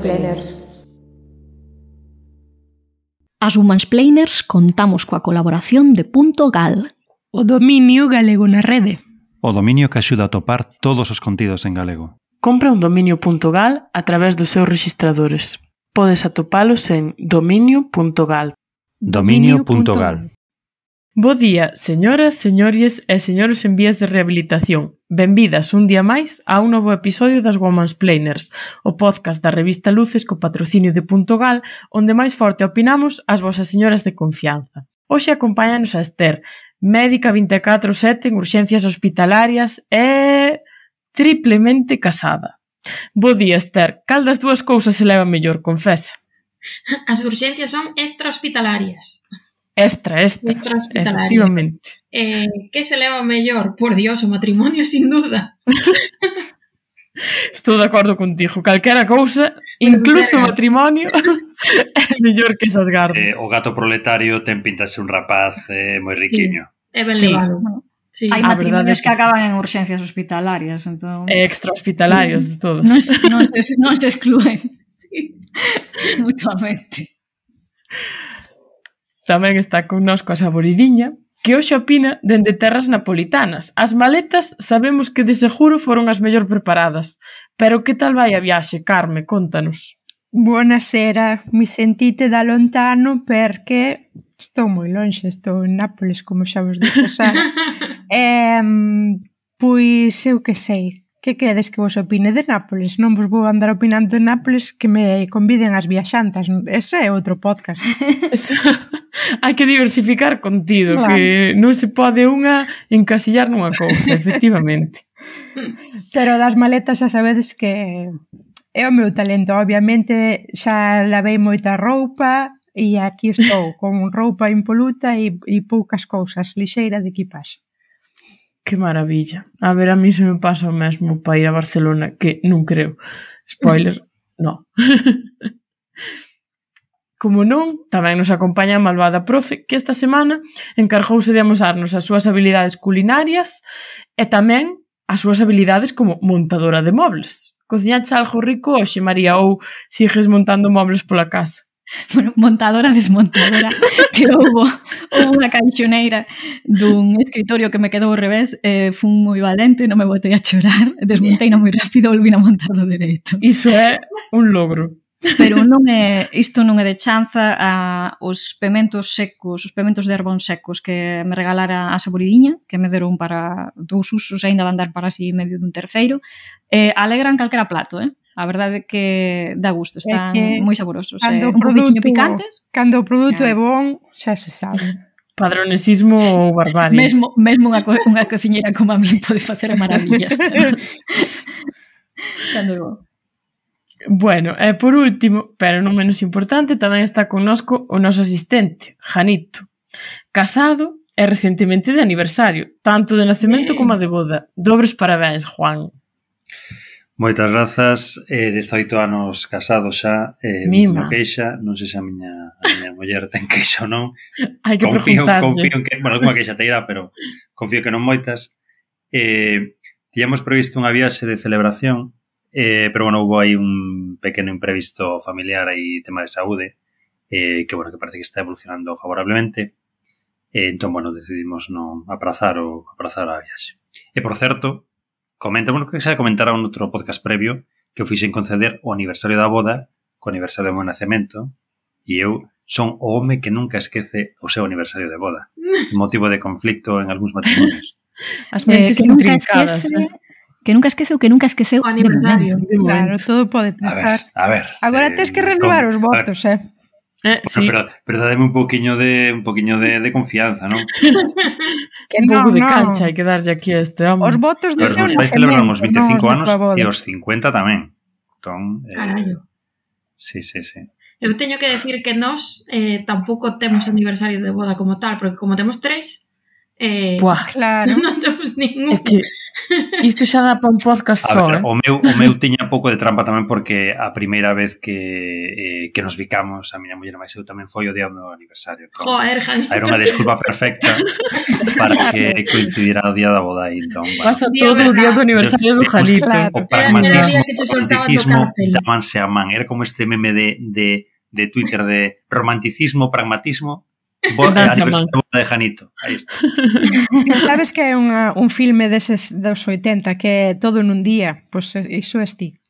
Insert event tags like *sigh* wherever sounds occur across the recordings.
Humansplainers. As Humansplainers contamos coa colaboración de Punto Gal. O dominio galego na rede. O dominio que axuda a topar todos os contidos en galego. Compra un dominio.gal a través dos seus registradores. Podes atopalos en dominio.gal. Dominio.gal. Bo día, señoras, señores e señores en vías de rehabilitación. Benvidas un día máis a un novo episodio das Women's Planers, o podcast da revista Luces co patrocinio de Punto Gal, onde máis forte opinamos as vosas señoras de confianza. Hoxe acompáñanos a Esther, médica 24-7 en urxencias hospitalarias e... triplemente casada. Bo día, Esther. Cal das dúas cousas se leva mellor, confesa? As urxencias son extrahospitalarias. Extra, extra, extra efectivamente. Eh, que se leva mellor? Por dios, o matrimonio sin duda. *laughs* Estou de acordo contigo. Calquera cousa, incluso o matrimonio, *laughs* é mellor que esas gardas. Eh, o gato proletario ten pinta ser un rapaz eh, moi riquiño. Sí, é ben sí. levado. Sí. Ah, Hai matrimonios que, que acaban en urxencias hospitalarias. Entón... E extra hospitalarios sí. de todos. Non, non, se, non se excluen. Sí. *laughs* Mutuamente. Tamén está connosco a Saboridiña, que hoxe opina dende terras napolitanas. As maletas sabemos que de seguro foron as mellor preparadas. Pero que tal vai a viaxe, Carme? Contanos. Buonasera, mi sentite da lontano perché estou moi lonxe, estou en Nápoles, como xa vos dixo xa. *laughs* eh, pois eu que sei, Que credes que vos opine de Nápoles? Non vos vou andar opinando de Nápoles que me conviden as viaxantas. Ese é outro podcast. *laughs* *laughs* Hai que diversificar contido, claro. que non se pode unha encasillar nunha cousa, efectivamente. *laughs* Pero das maletas xa sabedes que é o meu talento. Obviamente xa lavei moita roupa e aquí estou con roupa impoluta e, e poucas cousas, lixeira de equipaxe. Que maravilla. A ver, a mí se me pasa o mesmo para ir a Barcelona, que non creo. Spoiler, no. *laughs* Como non, tamén nos acompaña a malvada profe que esta semana encargouse de amosarnos as súas habilidades culinarias e tamén as súas habilidades como montadora de mobles. Cociñache algo rico hoxe, María, ou sigues montando mobles pola casa? *laughs* bueno, montadora desmontadora *laughs* que houbo, houbo unha caixoneira dun escritorio que me quedou ao revés eh, fun moi valente, non me botei a chorar *laughs* desmontei na moi rápido, volví a montar do dereito. Iso é un logro. Pero non é, isto non é de chanza a os pementos secos, os pementos de herbón secos que me regalara a saboridiña, que me deron para dous usos, aínda van dar para así medio dun terceiro, eh, alegran calquera plato, eh? A verdade é que dá gusto, están é moi saborosos. Cando eh, un produto, picantes. Cando o produto é, bon, xa se sabe. Padronesismo ou barbarie. Mesmo, mesmo unha, co unha cociñeira como a mí pode facer maravillas. *laughs* cando é bon. Bueno, e por último, pero non menos importante, tamén está connosco o noso asistente, Janito. Casado e recentemente de aniversario, tanto de nacemento eh. como de boda. Dobres parabéns, Juan. Moitas grazas, eh, 18 anos casado xa, eh, Mima. queixa, non sei se a miña, a miña muller ten queixa ou non. *laughs* Hai que confío, confío en que, bueno, alguma queixa te irá, pero confío que non moitas. Eh, tiñamos previsto unha viaxe de celebración, eh, pero bueno, houve aí un pequeno imprevisto familiar aí tema de saúde, eh, que bueno, que parece que está evolucionando favorablemente. Eh, entón, bueno, decidimos non aprazar o aprazar a viaxe. E por certo, Comenta, bueno, que xa comentara un outro podcast previo que eu fixen conceder o aniversario da boda co aniversario do meu nacemento e eu son o home que nunca esquece o seu aniversario de boda. Este motivo de conflicto en algúns matrimonios. *laughs* As eh, mentes eh, intrincadas, eh? que nunca esqueceu, que nunca esqueceu o aniversario. Claro, todo pode pasar. A ver, a ver Agora eh, tes que renovar con, os votos, ver, eh. Eh, bueno, sí. pero, pero dademe un poquinho de un poquinho de, de confianza, non? *laughs* que un pouco no, de cancha no. hai que darlle aquí a este home. Os votos de León. Os celebran os 25 no, anos e os 50 tamén. Entón, eh, Carallo. Sí, sí, sí. Eu teño que decir que nós eh, tampouco temos aniversario de boda como tal, porque como temos tres, eh, Buah, claro. *laughs* non temos ningún. Es que Isto xa dá para un podcast a só, ver, eh? o, meu, o meu tiña pouco de trampa tamén porque a primeira vez que, eh, que nos vicamos, a miña muller máis eu tamén foi o día do meu aniversario. Como, Joder, Javi. Era unha desculpa perfecta para que coincidira o día da boda. Entón, bueno. Pasa todo o día do aniversario do Janito. Claro. O pragmatismo, o romanticismo damanse a man. Era como este meme de, de de Twitter de romanticismo, pragmatismo Boa, de Janito. Aí está. *laughs* Sabes que é unha, un filme deses dos 80 que é todo nun día? Pois pues iso é ti.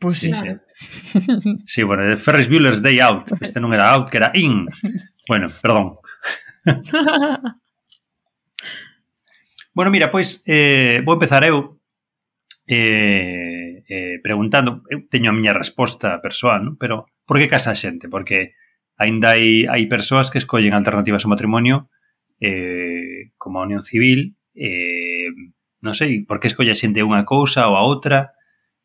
Pois pues sí, claro. sí. sí, bueno, Ferris Bueller's Day Out. Este non era out, que era in. Bueno, perdón. *laughs* bueno, mira, pois eh, vou empezar eu eh, eh, preguntando, eu teño a miña resposta persoal, non? pero por que casa a xente? Porque Ainda hai, hai persoas que escollen alternativas ao matrimonio eh, como a unión civil eh, non sei, por que escolle a xente unha cousa ou a outra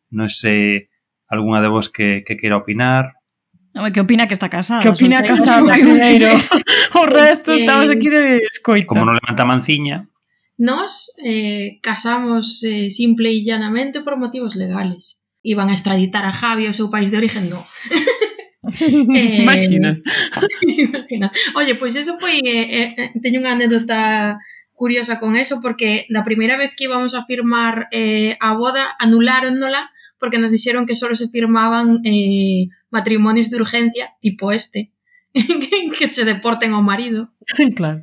non sei algunha de vos que, que queira opinar Home, que opina que está casada? Que opina casada, primeiro. *laughs* o resto estamos aquí de escoito. Como non levanta manciña. Nos eh, casamos eh, simple e llanamente por motivos legales. Iban a extraditar a Javi ao seu país de origen, non. *laughs* Eh, imaginas? *laughs* Oye, pois pues eso foi eh, eh, teño unha anécdota curiosa con eso porque da primeira vez que íbamos a firmar eh, a boda anuláronnola porque nos dixeron que solo se firmaban eh, matrimonios de urgencia tipo este *laughs* que che deporten ao marido. *laughs* Claro.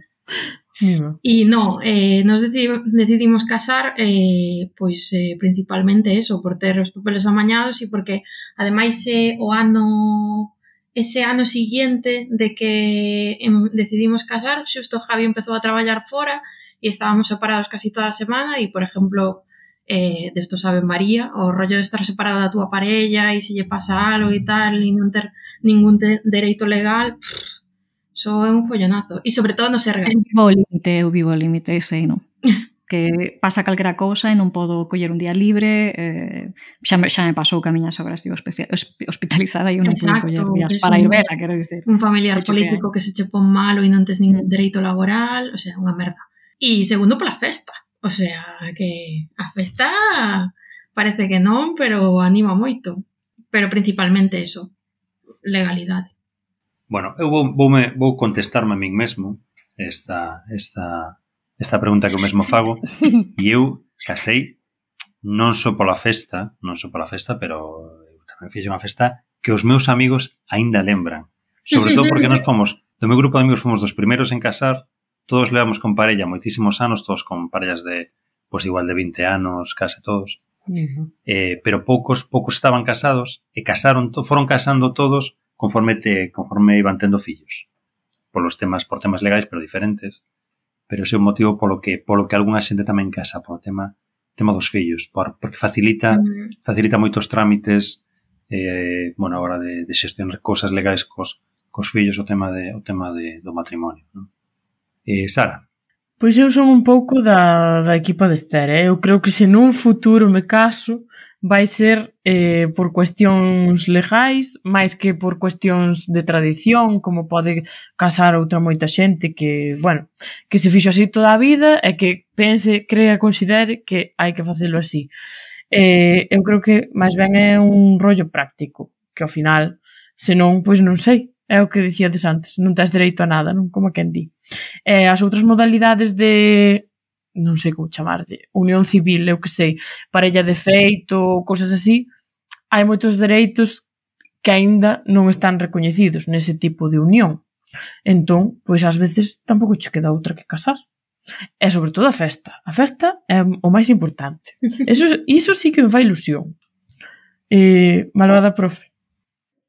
Mira. E no, eh, nos decidi decidimos casar eh, pois eh, principalmente eso, por ter os papeles amañados e porque ademais eh, o ano ese ano siguiente de que decidimos casar, justo Javi empezou a traballar fora e estábamos separados casi toda a semana e, por exemplo, eh, desto sabe María, o rollo de estar separado da túa parella e se lle pasa algo e tal e non ter ningún te dereito legal, pff, só é un follonazo. E sobre todo no ser gay. Eu vivo o límite, eu vivo o límite ese, non? *laughs* que pasa calquera cousa e non podo coller un día libre, eh, xa, me, xa me pasou que a miña sobra estivo hospitalizada e eu non Exacto, coller días para ir vela, quero dicir. Un familiar Ocho político que, que se che pon malo e non tes ningún mm. dereito laboral, o sea, unha merda. E segundo pola festa, o sea, que a festa parece que non, pero anima moito. Pero principalmente eso, legalidade. Bueno, eu vou, vou, me, vou contestarme a min mesmo esta, esta esta pregunta que eu mesmo fago *laughs* e eu casei non só pola festa, non só pola festa, pero eu tamén fixe unha festa que os meus amigos aínda lembran. Sobre todo porque nós fomos, do meu grupo de amigos fomos dos primeiros en casar, todos levamos con parella moitísimos anos, todos con parellas de, pois igual de 20 anos, case todos. Uh -huh. eh, pero poucos poucos estaban casados e casaron to, foron casando todos conforme te, conforme iban tendo fillos. Polos temas por temas legais pero diferentes pero ese é o motivo polo que polo que algunha xente tamén casa polo tema tema dos fillos, por, porque facilita mm. facilita moitos trámites eh, bueno, a hora de, de xestionar cosas legais cos, cos fillos o tema de o tema de, do matrimonio, non? Eh, Sara. Pois eu son un pouco da, da equipa de Esther, eh? eu creo que se nun futuro me caso, vai ser eh, por cuestións legais, máis que por cuestións de tradición, como pode casar outra moita xente que, bueno, que se fixo así toda a vida e que pense, crea, considere que hai que facelo así. Eh, eu creo que máis ben é un rollo práctico, que ao final, senón, pois non sei, é o que dicíades antes, non tens dereito a nada, non como quen di. Eh, as outras modalidades de non sei como chamarlle, unión civil, eu que sei, parella de feito, cousas así, hai moitos dereitos que aínda non están recoñecidos nese tipo de unión. Entón, pois ás veces tampouco che queda outra que casar. E sobre todo a festa. A festa é o máis importante. *laughs* Eso, iso sí que me fai ilusión. Eh, malvada profe.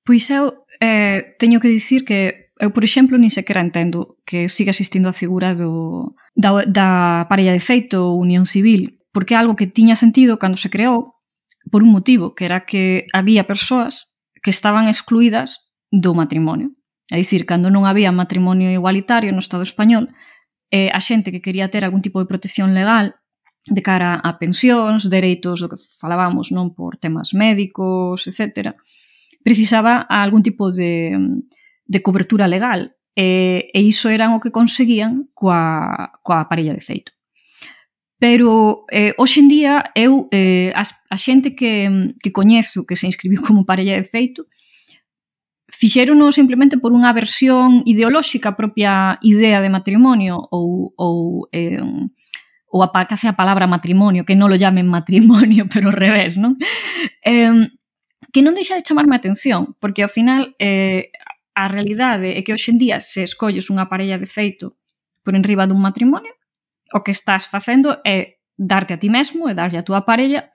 Pois eu eh, teño que dicir que Eu, por exemplo, nin sequera entendo que siga existindo a figura do, da, da parella de feito ou unión civil, porque é algo que tiña sentido cando se creou por un motivo, que era que había persoas que estaban excluídas do matrimonio. É dicir, cando non había matrimonio igualitario no Estado español, eh, a xente que quería ter algún tipo de protección legal de cara a pensións, dereitos do que falábamos non por temas médicos, etc., precisaba algún tipo de de cobertura legal e, e iso eran o que conseguían coa, coa parella de feito. Pero eh, hoxe en día eu eh, a, a xente que, que coñezo que se inscribiu *laughs* como parella de feito fixérono simplemente por unha versión ideolóxica propia idea de matrimonio ou, ou, eh, ou a, case a palabra matrimonio, que non lo llamen matrimonio, *laughs* pero ao revés, non? Eh, que non deixa de chamarme a atención, porque ao final eh, a realidade é que hoxe en día se escolles unha parella de feito por enriba dun matrimonio, o que estás facendo é darte a ti mesmo e darlle a túa parella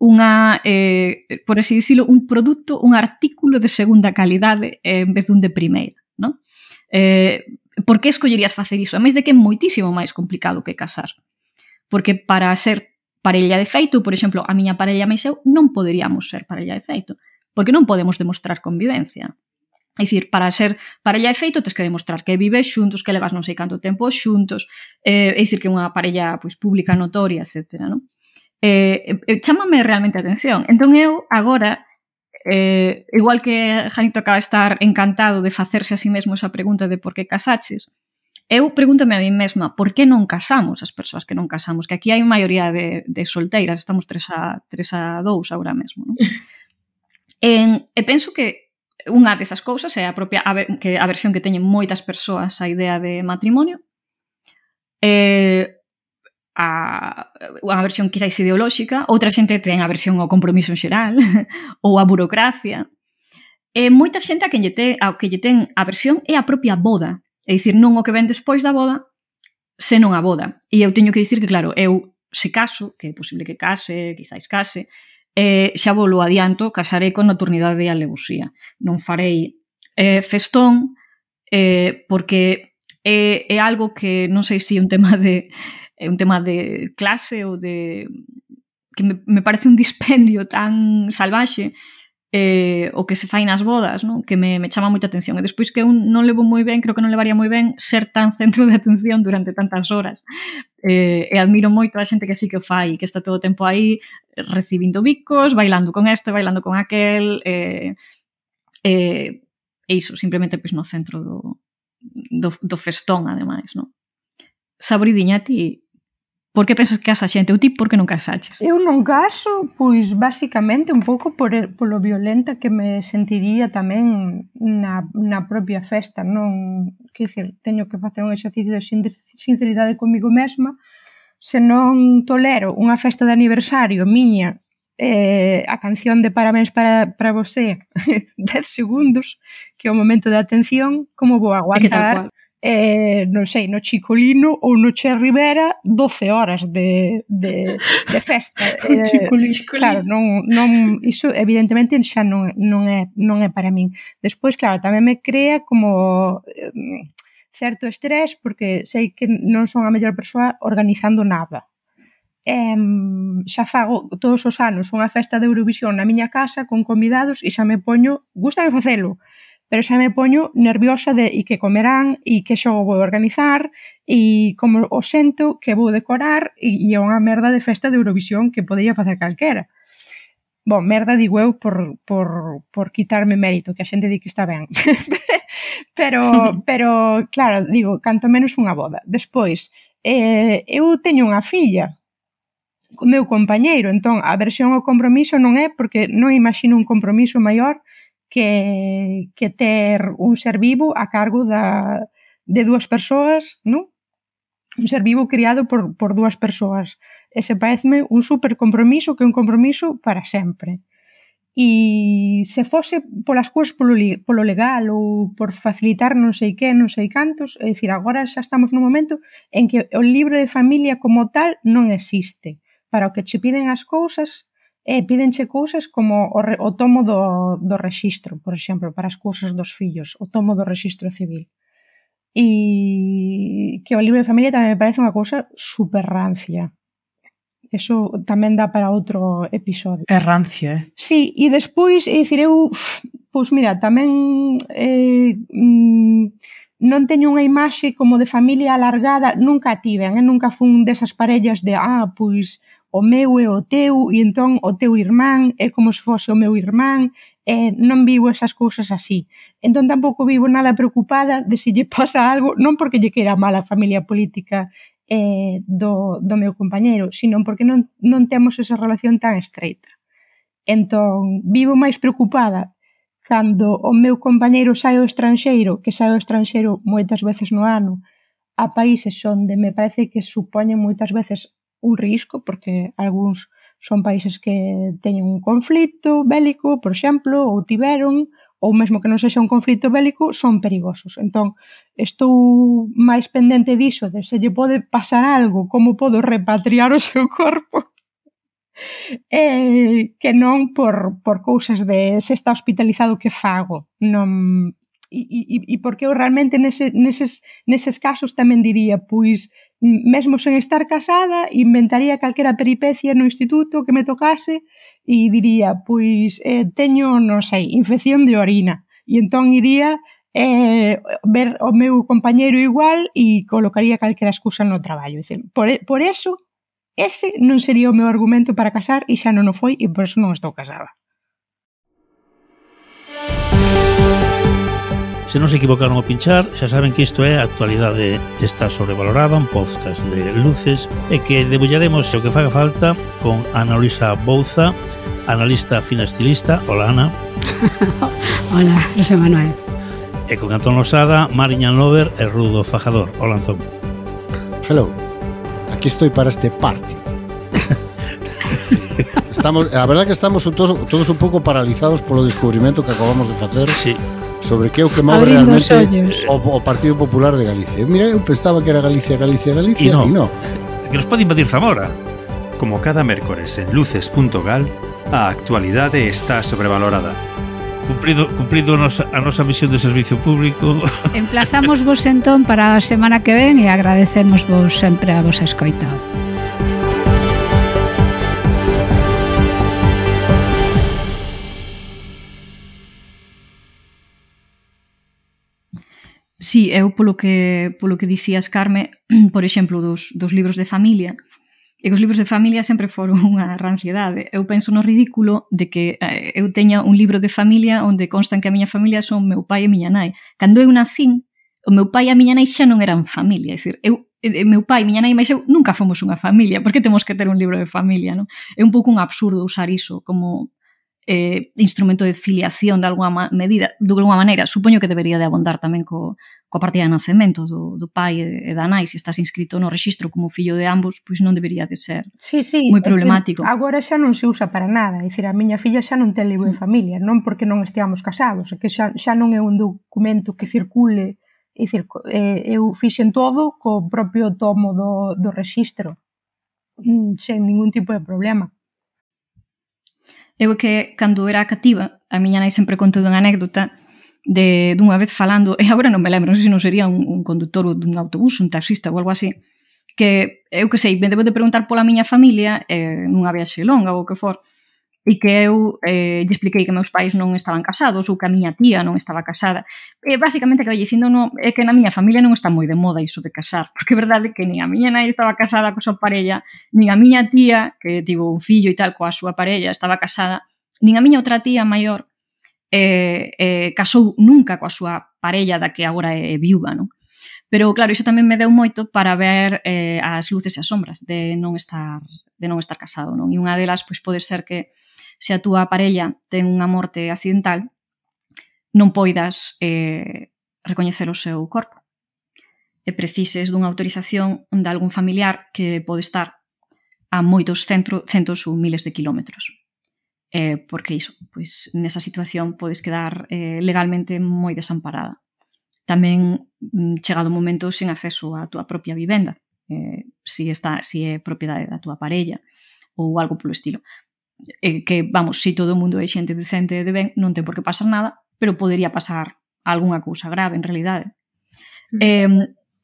unha, eh, por así dicilo, un produto, un artículo de segunda calidade eh, en vez dun de primeira, non? Eh, por que escollerías facer iso? A máis de que é moitísimo máis complicado que casar. Porque para ser parella de feito, por exemplo, a miña parella máis eu non poderíamos ser parella de feito, porque non podemos demostrar convivencia. É dicir, para ser parella de feito, tes que demostrar que vives xuntos, que levas non sei canto tempo xuntos, eh, é dicir, que unha parella pois, pública notoria, etc. Non? Eh, eh, chámame realmente a atención. Entón eu, agora, eh, igual que Janito acaba de estar encantado de facerse a sí mesmo esa pregunta de por que casaches, eu pregúntame a mí mesma por que non casamos as persoas que non casamos, que aquí hai maioría de, de solteiras, estamos 3 a, 3 a 2 agora mesmo. Non? *laughs* en, e penso que unha desas cousas é a propia a ver, que a versión que teñen moitas persoas a idea de matrimonio. Eh, a unha versión quizáis ideolóxica, outra xente ten a versión ao compromiso en xeral *laughs* ou a burocracia. E moita xente a que lle ten, ao que lle ten a versión é a propia boda, é dicir, non o que ven despois da boda, senón a boda. E eu teño que dicir que claro, eu se caso, que é posible que case, quizáis case, eh, xa volo adianto, casarei con nocturnidade e alevosía. Non farei eh, festón eh, porque é, é algo que non sei se é un tema de é un tema de clase ou de que me, me parece un dispendio tan salvaxe eh, o que se fai nas bodas, non? que me, me chama moita atención. E despois que eu non levo moi ben, creo que non levaría moi ben ser tan *laughs* centro de atención durante tantas horas. Eh, e admiro moito a xente que así que o fai, que está todo o tempo aí recibindo bicos, bailando con este, bailando con aquel, eh, eh, e iso, simplemente pois, no centro do, do, do festón, ademais. Non? Sabridiña, ti Por que pensas que casa xente? Ou ti por que non casaches? Eu non caso, pois basicamente un pouco por, polo violenta que me sentiría tamén na, na propia festa, non, que dicir, teño que facer un exercicio de sinceridade comigo mesma, se non tolero unha festa de aniversario miña eh, a canción de Parabéns para, para você 10 *laughs* segundos, que é o momento de atención, como vou aguantar eh, non sei, no Chicolino ou no Che Rivera 12 horas de, de, de festa. *laughs* eh, Chicolino. Claro, non, non, iso evidentemente xa non, non, é, non é para min. Despois, claro, tamén me crea como eh, certo estrés porque sei que non son a mellor persoa organizando nada. eh, xa fago todos os anos unha festa de Eurovisión na miña casa con convidados e xa me poño, gusta de facelo, pero xa me poño nerviosa de e que comerán, e que xogo vou organizar, e como o sento que vou decorar, e, e é unha merda de festa de Eurovisión que podría facer calquera. Bon, merda digo eu por, por, por quitarme mérito, que a xente di que está ben. *laughs* pero, *laughs* pero, claro, digo, canto menos unha boda. Despois, eh, eu teño unha filla, o meu compañeiro, entón a versión ao compromiso non é porque non imagino un compromiso maior que, que ter un ser vivo a cargo da, de dúas persoas, non? Un ser vivo criado por, por dúas persoas. Ese parece un super compromiso que é un compromiso para sempre. E se fose polas cousas polo, polo legal ou por facilitar non sei que, non sei cantos, é dicir, agora xa estamos nun momento en que o libro de familia como tal non existe. Para o que che piden as cousas E pídenche cousas como o, re, o tomo do, do rexistro, por exemplo, para as cousas dos fillos, o tomo do rexistro civil. E que o libro de familia tamén me parece unha cousa super rancia. Eso tamén dá para outro episodio. É rancio, eh? Sí, e despois, é dicir, eu, pois mira, tamén eh, mm, non teño unha imaxe como de familia alargada, nunca tiven, eh? nunca fun desas parellas de, ah, pois o meu é o teu e entón o teu irmán é como se fose o meu irmán e non vivo esas cousas así. Entón tampouco vivo nada preocupada de se lle pasa algo, non porque lle queira mal a familia política eh, do, do meu compañeiro, sino porque non, non temos esa relación tan estreita. Entón, vivo máis preocupada cando o meu compañeiro sai ao estranxeiro, que sai ao estranxeiro moitas veces no ano, a países onde me parece que supoñen moitas veces un risco porque algúns son países que teñen un conflito bélico, por exemplo, ou tiveron, ou mesmo que non sexa un conflito bélico, son perigosos. Entón, estou máis pendente diso, de se lle pode pasar algo, como podo repatriar o seu corpo, *laughs* eh, que non por, por cousas de se está hospitalizado que fago. Non, e, e, e porque eu realmente nese, neses, neses casos tamén diría, pois, mesmo sen estar casada, inventaría calquera peripecia no instituto que me tocase e diría, pois eh, teño, non sei, infección de orina. E entón iría eh, ver o meu compañeiro igual e colocaría calquera excusa no traballo. Dicir, por, por eso, ese non sería o meu argumento para casar e xa non o foi e por eso non estou casada. Se non se equivocaron ao pinchar, xa saben que isto é a actualidade está sobrevalorada, un podcast de luces, e que debullaremos o que faga falta con Ana Luisa Bouza, analista fina estilista. Hola, Ana. *laughs* Hola, José Manuel. E con Antón Losada, Mariñan Lover e Rudo Fajador. Hola, Antón. Hello. Aquí estoy para este party. *laughs* estamos, a verdad que estamos todos, todos un pouco paralizados polo descubrimento que acabamos de facer. Sí sobre que é o que move Abrindo realmente o, o Partido Popular de Galicia. Mira, eu pensaba que era Galicia, Galicia, Galicia, e no. No. Que nos pode invadir Zamora. Como cada mércores en luces.gal, a actualidade está sobrevalorada. Cumprido, cumprido nosa a nosa misión de servicio público. *laughs* Emplazamos vos entón para a semana que ven e agradecemos vos sempre a vos escoitado. Sí, eu polo que, polo que dicías, Carme, *clears throat* por exemplo, dos, dos libros de familia, E que os libros de familia sempre foron unha *laughs* ranciedade. Eu penso no ridículo de que eh, eu teña un libro de familia onde constan que a miña familia son meu pai e miña nai. Cando eu nacín, o meu pai e a miña nai xa non eran familia. É dicir, eu, e, meu pai, miña nai, mas eu nunca fomos unha familia. Por que temos que ter un libro de familia, non? É un pouco un absurdo usar iso como eh, instrumento de filiación de alguma medida, de alguma maneira, supoño que debería de abondar tamén co, coa partida de nacemento do, do pai e da nai, se estás inscrito no registro como fillo de ambos, pois non debería de ser sí, sí, moi problemático. Que agora xa non se usa para nada, é dicir, a miña filla xa non ten libro sí. de familia, non porque non esteamos casados, é que xa, xa non é un documento que circule, é dicir, eh, eu fixen todo co propio tomo do, do registro, mm, sen ningún tipo de problema. Eu que cando era cativa, a miña nai sempre contou unha anécdota de dunha vez falando, e agora non me lembro, non sei se non sería un, un conductor dun autobús, un taxista ou algo así, que eu que sei, me debo de preguntar pola miña familia eh, nunha viaxe longa ou o que for, e que eu eh, lle expliquei que meus pais non estaban casados ou que a miña tía non estaba casada. E basicamente que dicindo no, é que na miña familia non está moi de moda iso de casar, *laughs* porque é verdade que nin a miña nai estaba casada coa súa parella, nin a miña tía, que tivo un fillo e tal coa súa parella, estaba casada, nin a miña outra tía maior eh, eh, casou nunca coa súa parella da que agora é viúva, non? Pero claro, iso tamén me deu moito para ver eh, as luces e as sombras de non estar de non estar casado, non? E unha delas pois pode ser que se a túa parella ten unha morte accidental, non poidas eh, recoñecer o seu corpo. E precises dunha autorización de algún familiar que pode estar a moitos centro, centos ou miles de kilómetros. Eh, porque iso, pois nesa situación podes quedar eh, legalmente moi desamparada. Tamén Mm, chegado o momento sen acceso á túa propia vivenda, eh, si, está, si é propiedade da túa parella ou algo polo estilo. Eh, que, vamos, si todo o mundo é xente decente de ben, non ten por que pasar nada, pero podería pasar algunha cousa grave, en realidade. Mm. Eh,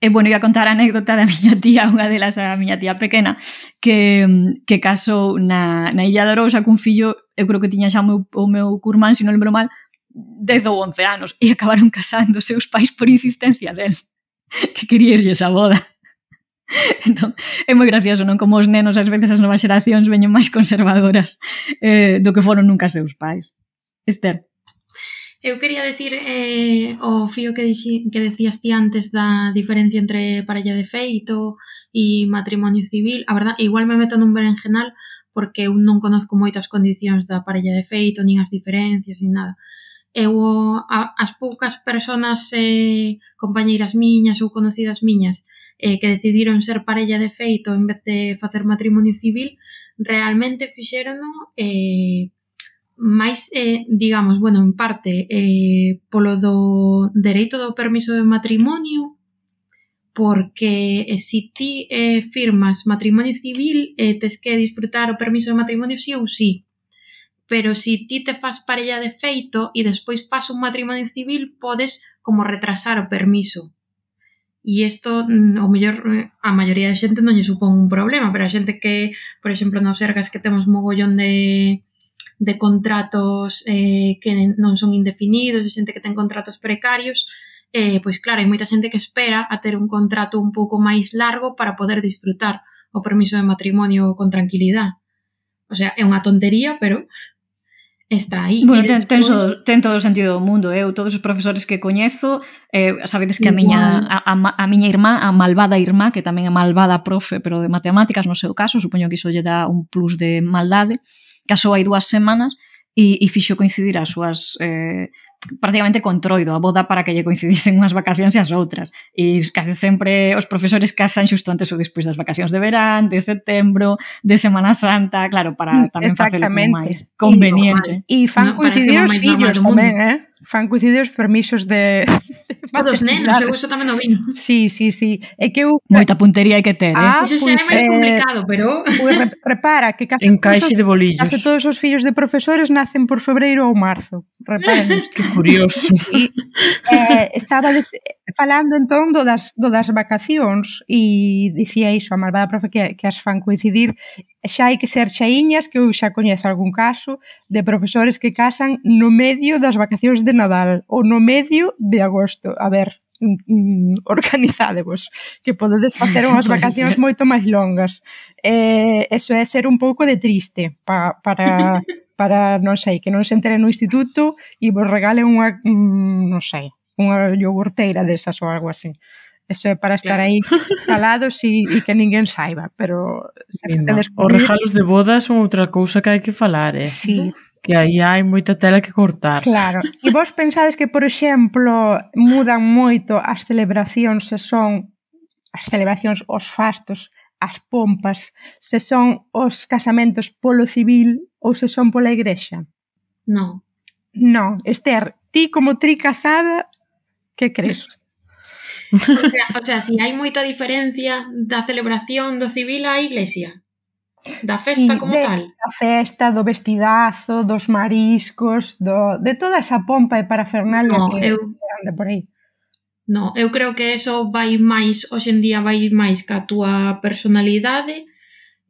E, bueno, ia contar a anécdota da miña tía, *laughs* unha delas a miña tía pequena, que, que casou na, na Illa de Arousa cun fillo, eu creo que tiña xa o meu, o meu curmán, se non lembro mal, 10 ou 11 anos e acabaron casando os seus pais por insistencia del que quería irlles a boda. *laughs* Entón, é moi gracioso, non? Como os nenos, ás veces as novas xeracións veñen máis conservadoras eh, do que foron nunca seus pais. Esther. Eu quería decir eh, o fío que, dixi, que decías ti antes da diferencia entre parella de feito e matrimonio civil. A verdad, igual me meto nun berenjenal porque eu non conozco moitas condicións da parella de feito, nin as diferencias, nin nada eu a, as poucas persoas eh, compañeiras miñas ou conocidas miñas eh, que decidiron ser parella de feito en vez de facer matrimonio civil realmente fixerono eh, máis, eh, digamos, bueno, en parte eh, polo do dereito do permiso de matrimonio porque eh, si ti eh, firmas matrimonio civil eh, tes que disfrutar o permiso de matrimonio sí ou sí pero si ti te faz parella de feito e despois faz un matrimonio civil, podes como retrasar o permiso. E isto, mm, o mellor, eh, a maioría da xente non lle supón un problema, pero a xente que, por exemplo, nos ergas que temos mogollón de, de contratos eh, que non son indefinidos, de xente que ten contratos precarios, eh, pois claro, hai moita xente que espera a ter un contrato un pouco máis largo para poder disfrutar o permiso de matrimonio con tranquilidade. O sea, é unha tontería, pero está aí. Bueno, ten, ten, so, ten todo o sentido do mundo, eu todos os profesores que coñezo, eh, sabedes que a miña a, a, a miña irmá, a malvada irmá, que tamén é malvada profe, pero de matemáticas no seu caso, supoño que iso lle dá un plus de maldade, casou hai dúas semanas e, e fixo coincidir as súas eh, prácticamente controido a boda para que lle coincidisen unhas vacacións e as outras. E case sempre os profesores casan xusto antes ou despois das vacacións de verán, de setembro, de Semana Santa, claro, para mm, tamén facelo máis conveniente. E fan no, coincidir os fillos tamén, eh? fan coincidir os permisos de... *laughs* Todos nenos, eu iso tamén o vino. Sí, sí, sí. É que eu... Moita puntería hai que ter, eh? Ah, iso xa é pois, máis eh, complicado, pero... Pois Ui, *laughs* repara, que case, Encaixe de bolillos. case todos os fillos de profesores nacen por febreiro ou marzo. Reparen. *laughs* que curioso. Sí. Eh, estabades falando entón do das, do das vacacións e dicía iso a malvada profe que, que as fan coincidir xa hai que ser xaíñas, que eu xa coñezo algún caso, de profesores que casan no medio das vacacións de Nadal ou no medio de agosto. A ver, mm, mm, organizadevos, que podedes facer *laughs* unhas pois vacacións moito máis longas. Eh, eso é ser un pouco de triste pa, para *laughs* para, non sei, que non se enteren no instituto e vos regalen unha, mm, non sei, unha iogurteira desas ou algo así. Eso é para estar claro. aí *laughs* calados e, e que ninguén saiba, pero se sí, no. descubrir... Os regalos de boda son outra cousa que hai que falar, eh? Sí. Que aí hai moita tela que cortar. Claro. E vos pensades que, por exemplo, mudan moito as celebracións se son as celebracións, os fastos, as pompas, se son os casamentos polo civil ou se son pola igrexa? Non. Non, Esther, ti como tri casada, que crees? O sea, o sea si hai moita diferencia da celebración do civil á iglesia. Da festa sí, como de, tal. Da festa, do vestidazo, dos mariscos, do, de toda esa pompa e parafernalia no, que eu, anda por aí. No, eu creo que eso vai máis, hoxendía vai máis ca túa personalidade,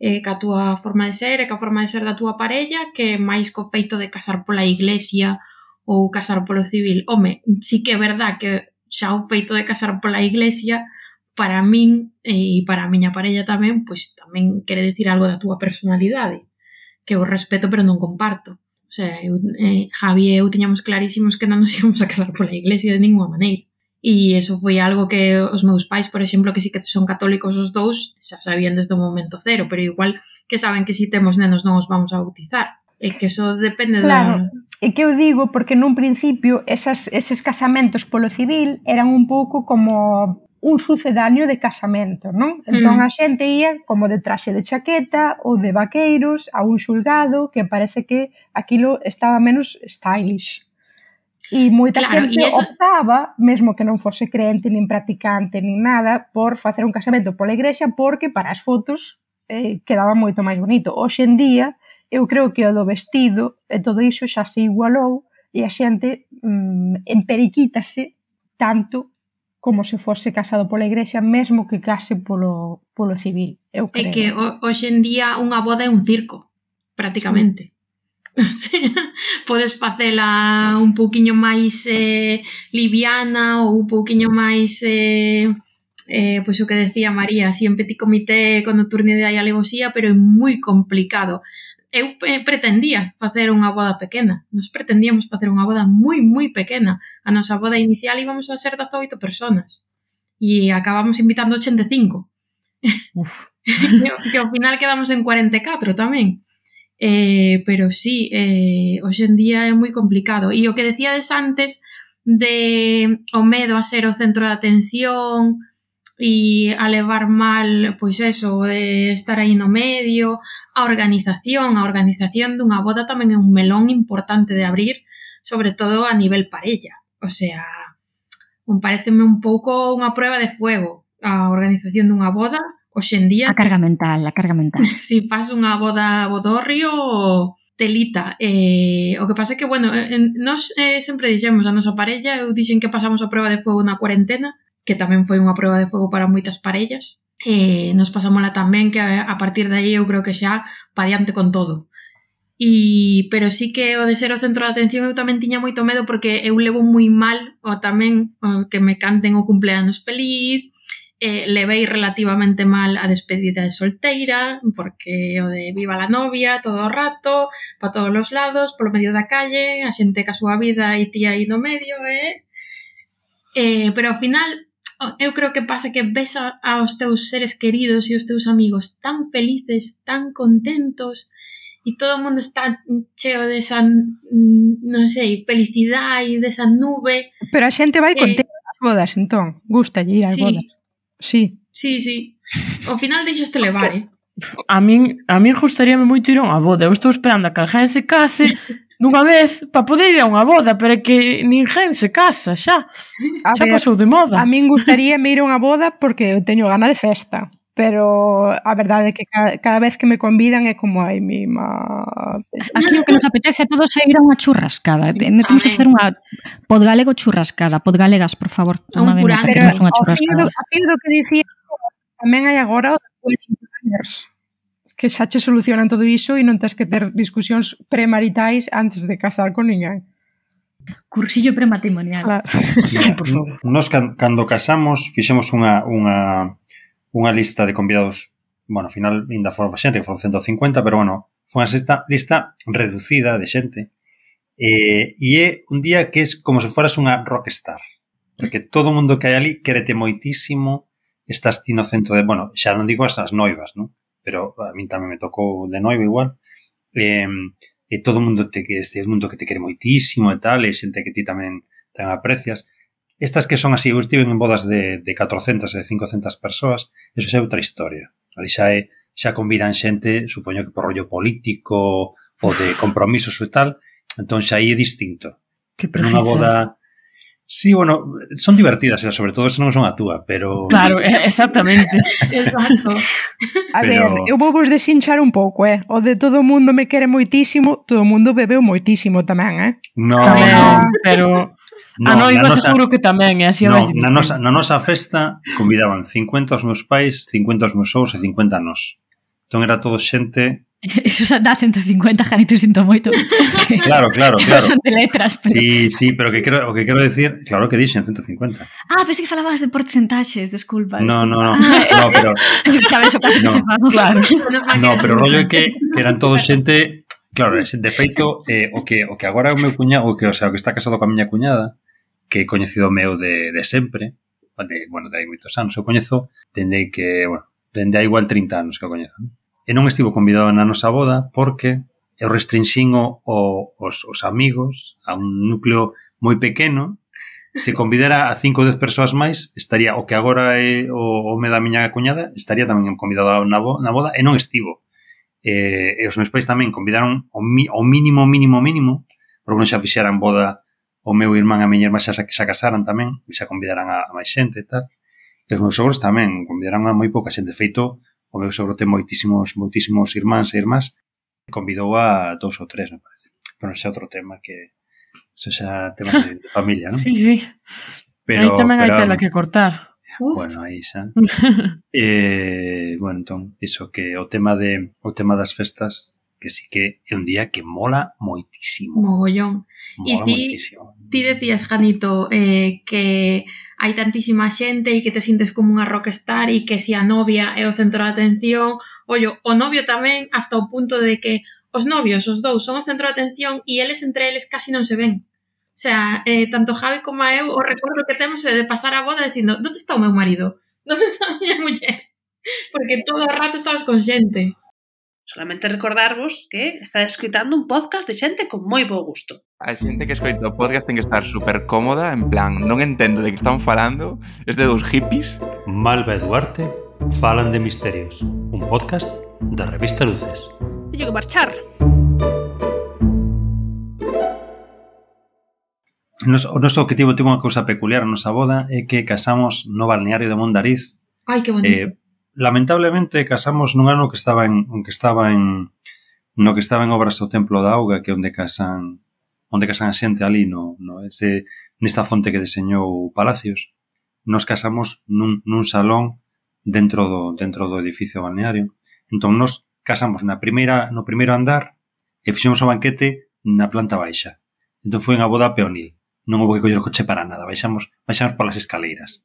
eh, ca túa forma de ser e ca forma de ser da túa parella que máis co feito de casar pola iglesia ou casar polo civil. Home, sí que é verdad que xa o feito de casar pola iglesia para min eh, e para a miña parella tamén, pois tamén quere decir algo da túa personalidade, que eu respeto pero non comparto. O sea, eu, eh, Javi e eu teñamos clarísimos que non nos *laughs* íamos a casar pola iglesia de ninguna maneira. E eso foi algo que os meus pais, por exemplo, que sí que son católicos os dous, xa sabían desde o momento cero, pero igual que saben que si temos nenos non os vamos a bautizar. E que eso depende claro. da E que eu digo porque nun principio esas, eses casamentos polo civil eran un pouco como un sucedáneo de casamento, non? Entón mm. a xente ía como de traxe de chaqueta ou de vaqueiros a un xulgado que parece que aquilo estaba menos stylish. E moita claro, xente eso... optaba, mesmo que non fose creente, nin practicante, nin nada, por facer un casamento pola igrexa porque para as fotos eh, quedaba moito máis bonito. Hoxe en día, eu creo que o do vestido e todo iso xa se igualou e a xente mm, emperiquítase tanto como se fose casado pola igrexa, mesmo que case polo, polo civil, eu creo. É que hoxe en día unha boda é un circo, prácticamente. Sí. *laughs* O sea, podes facela un pouquiño máis eh, liviana ou un pouquiño máis eh, eh, pois o que decía María, así en petit comité con nocturnidade e alevosía, pero é moi complicado eu eh, pretendía facer unha boda pequena. Nos pretendíamos facer unha boda moi, moi pequena. A nosa boda inicial íbamos a ser 18 personas. E acabamos invitando 85. Uf. *laughs* que, que ao final quedamos en 44 tamén. Eh, pero sí, eh, hoxe en día é moi complicado. E o que decíades antes de o medo a ser o centro de atención, e a levar mal, pois eso, de estar aí no medio, a organización, a organización dunha boda tamén é un melón importante de abrir, sobre todo a nivel parella. O sea, un pareceme un pouco unha prueba de fuego a organización dunha boda hoxendía. A carga mental, a carga mental. *laughs* Si faz unha boda bodorrio telita. Eh, o que pasa é que, bueno, en, nos eh, sempre dixemos a nosa parella, eu dixen que pasamos a prueba de fuego na cuarentena, que tamén foi unha prueba de fogo para moitas parellas. E nos pasámola tamén que a partir de aí eu creo que xa pa diante con todo. E, pero sí que o de ser o centro de atención eu tamén tiña moito medo porque eu levo moi mal o tamén o que me canten o cumpleanos feliz, eh, levei relativamente mal a despedida de solteira, porque o de viva la novia todo o rato, pa todos os lados, polo medio da calle, a xente ca súa vida e tía aí no medio, eh? eh pero ao final Oh, eu creo que pasa que ves a, aos teus seres queridos e os teus amigos tan felices, tan contentos e todo o mundo está cheo desa, mm, non sei, felicidade e desa nube. Pero a xente vai eh, contenta ás bodas, entón, gusta ir ás sí, bodas. Sí. Sí, sí. Ao final deixaste levar, eh? A min, a min gustaríame moito ir a unha boda. Eu estou esperando a que alguén se case *laughs* dunha vez para poder ir a unha boda, pero é que ninguén se casa xa. A xa ver, pasou de moda. A min gustaría me ir a unha boda porque eu teño gana de festa. Pero a verdade é que cada, cada vez que me convidan é como ai mi ma... Aquí o que nos apetece a todos é ir a unha churrascada. Sí, Temos que facer unha podgalego churrascada. Podgalegas, por favor, toma de Pero unha churrascada. A fin do, fin do que dicía tamén hai agora o de que xa che solucionan todo iso e non tens que ter discusións premaritais antes de casar con ninguén. Cursillo prematrimonial. Claro. Por favor. Nos cando casamos fixemos unha, unha, unha lista de convidados bueno, ao final ainda foron xente, que foron 150, pero bueno, foi unha lista, lista reducida de xente. Eh, e é un día que é como se foras unha rockstar. Porque todo o mundo que hai ali querete moitísimo, estás ti no centro de, bueno, xa non digo as noivas, non? pero a min tamén me tocou de noivo igual, e, e todo o mundo te que este mundo que te quere moitísimo e tal, e xente que ti tamén ten aprecias. Estas que son así, eu estive en bodas de, de 400 e 500 persoas, eso xa é outra historia. Ali xa é, xa convidan xente, supoño que por rollo político ou de compromisos e tal, entón xa aí é distinto. Que Pero Unha boda Sí, bueno, son divertidas, eh, sobre todo se non son a túa, pero... Claro, eh, exactamente. *laughs* Exacto. *laughs* A pero... ver, eu vou vos desinchar un pouco, eh? O de todo o mundo me quere moitísimo, todo o mundo bebeu moitísimo tamén, eh? No, tamén, no. pero... No, a noiva nosa, seguro que tamén, é así no, na, nosa, na nosa festa convidaban 50 os meus pais, 50 os meus sous e 50 nos. nós. Entón era todo xente Esos dá 150 janito sinto moito. Claro, claro, *laughs* claro. Son de letras. Pero... Sí, sí, pero que quero, o que quero decir, claro que dixen 150. Ah, pensei que falabas de porcentaxes, desculpa. No, no, no, *laughs* no, pero... *laughs* Cabezo, paso no, chefamos, claro. no, pero rollo é que, que eran todos xente... Claro, de feito, eh, o, que, o que agora é o meu cuñado, o que, o sea, o que está casado coa miña cuñada, que é coñecido meu de, de sempre, de, bueno, de hai moitos anos, o coñezo dende que, bueno, dende hai igual 30 anos que o coñezo, non? e non estivo convidado na nosa boda porque eu restrinxín o, o, os, os amigos a un núcleo moi pequeno se convidara a 5 ou 10 persoas máis, estaría o que agora é o home da miña cuñada, estaría tamén convidado na, bo, na boda e non estivo. E, e os meus pais tamén convidaron o, mi, o mínimo, mínimo, mínimo, porque non xa fixeran boda o meu irmán e a miña irmá xa, xa, xa casaran tamén, e xa convidaran a, a máis xente e tal. E os meus sogros tamén convidaran a moi pouca xente. Feito, o meu sogro ten moitísimos, moitísimos irmáns e irmás, convidou a dous ou tres, me parece. Pero xa outro tema que xa xa tema de, de familia, non? *laughs* Sí, sí. Pero, aí tamén hai tela que cortar. Uf. Bueno, aí xa. *laughs* eh, bueno, entón, iso que o tema de o tema das festas que sí que é un día que mola moitísimo. Mogollón. Mola e ti, moitísimo. ti decías, Janito, eh, que hai tantísima xente e que te sintes como unha rockstar e que si a novia é o centro de atención, ollo, o novio tamén hasta o punto de que os novios, os dous, son o centro de atención e eles entre eles casi non se ven. O sea, eh, tanto Javi como eu, o recordo que temos é de pasar a boda dicindo, onde está o meu marido? Onde está *laughs* a miña muller? Porque todo o rato estabas con xente. Solamente recordarvos que está escritando un podcast de xente con moi bo gusto. A xente que escoita o podcast ten que estar super cómoda, en plan, non entendo de que están falando, es de dos hippies. Malva e Duarte falan de misterios, un podcast da revista Luces. Teño que marchar. Nos, o noso objetivo tivo unha cousa peculiar na nosa boda é que casamos no balneario de Mondariz. Ai, que bonito. Eh, lamentablemente casamos nun ano que estaba en, que estaba en no que estaba en obras do Templo da Auga, que é onde casan onde casan a xente ali no, no ese, nesta fonte que deseñou Palacios. Nos casamos nun, nun salón dentro do dentro do edificio balneario. Entón nos casamos na primeira no primeiro andar e fixemos o banquete na planta baixa. Entón foi unha boda peonil. Non houve que coller o coche para nada, baixamos, baixamos polas escaleiras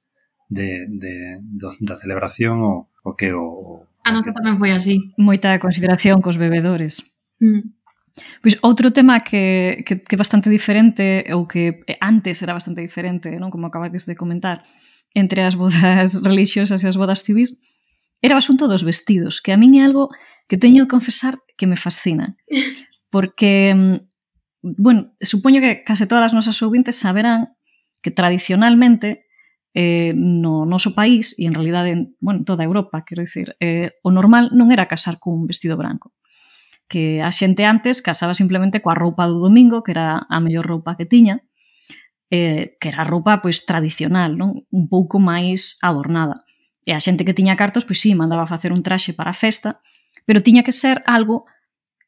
de, de, do, da celebración o, o que o, o A nosa tamén foi así. Moita consideración cos bebedores. Mm. Pois outro tema que, que, que é bastante diferente ou que antes era bastante diferente, non como acabades de comentar, entre as bodas *laughs* religiosas e as bodas civis, era o asunto dos vestidos, que a min é algo que teño que confesar que me fascina. *laughs* Porque, mm, bueno, supoño que case todas as nosas ouvintes saberán que tradicionalmente eh, no noso país e en realidade en bueno, toda Europa, quero dicir, eh, o normal non era casar cun vestido branco que a xente antes casaba simplemente coa roupa do domingo, que era a mellor roupa que tiña, eh, que era roupa pois tradicional, non? un pouco máis adornada. E a xente que tiña cartos, pois sí, mandaba facer un traxe para a festa, pero tiña que ser algo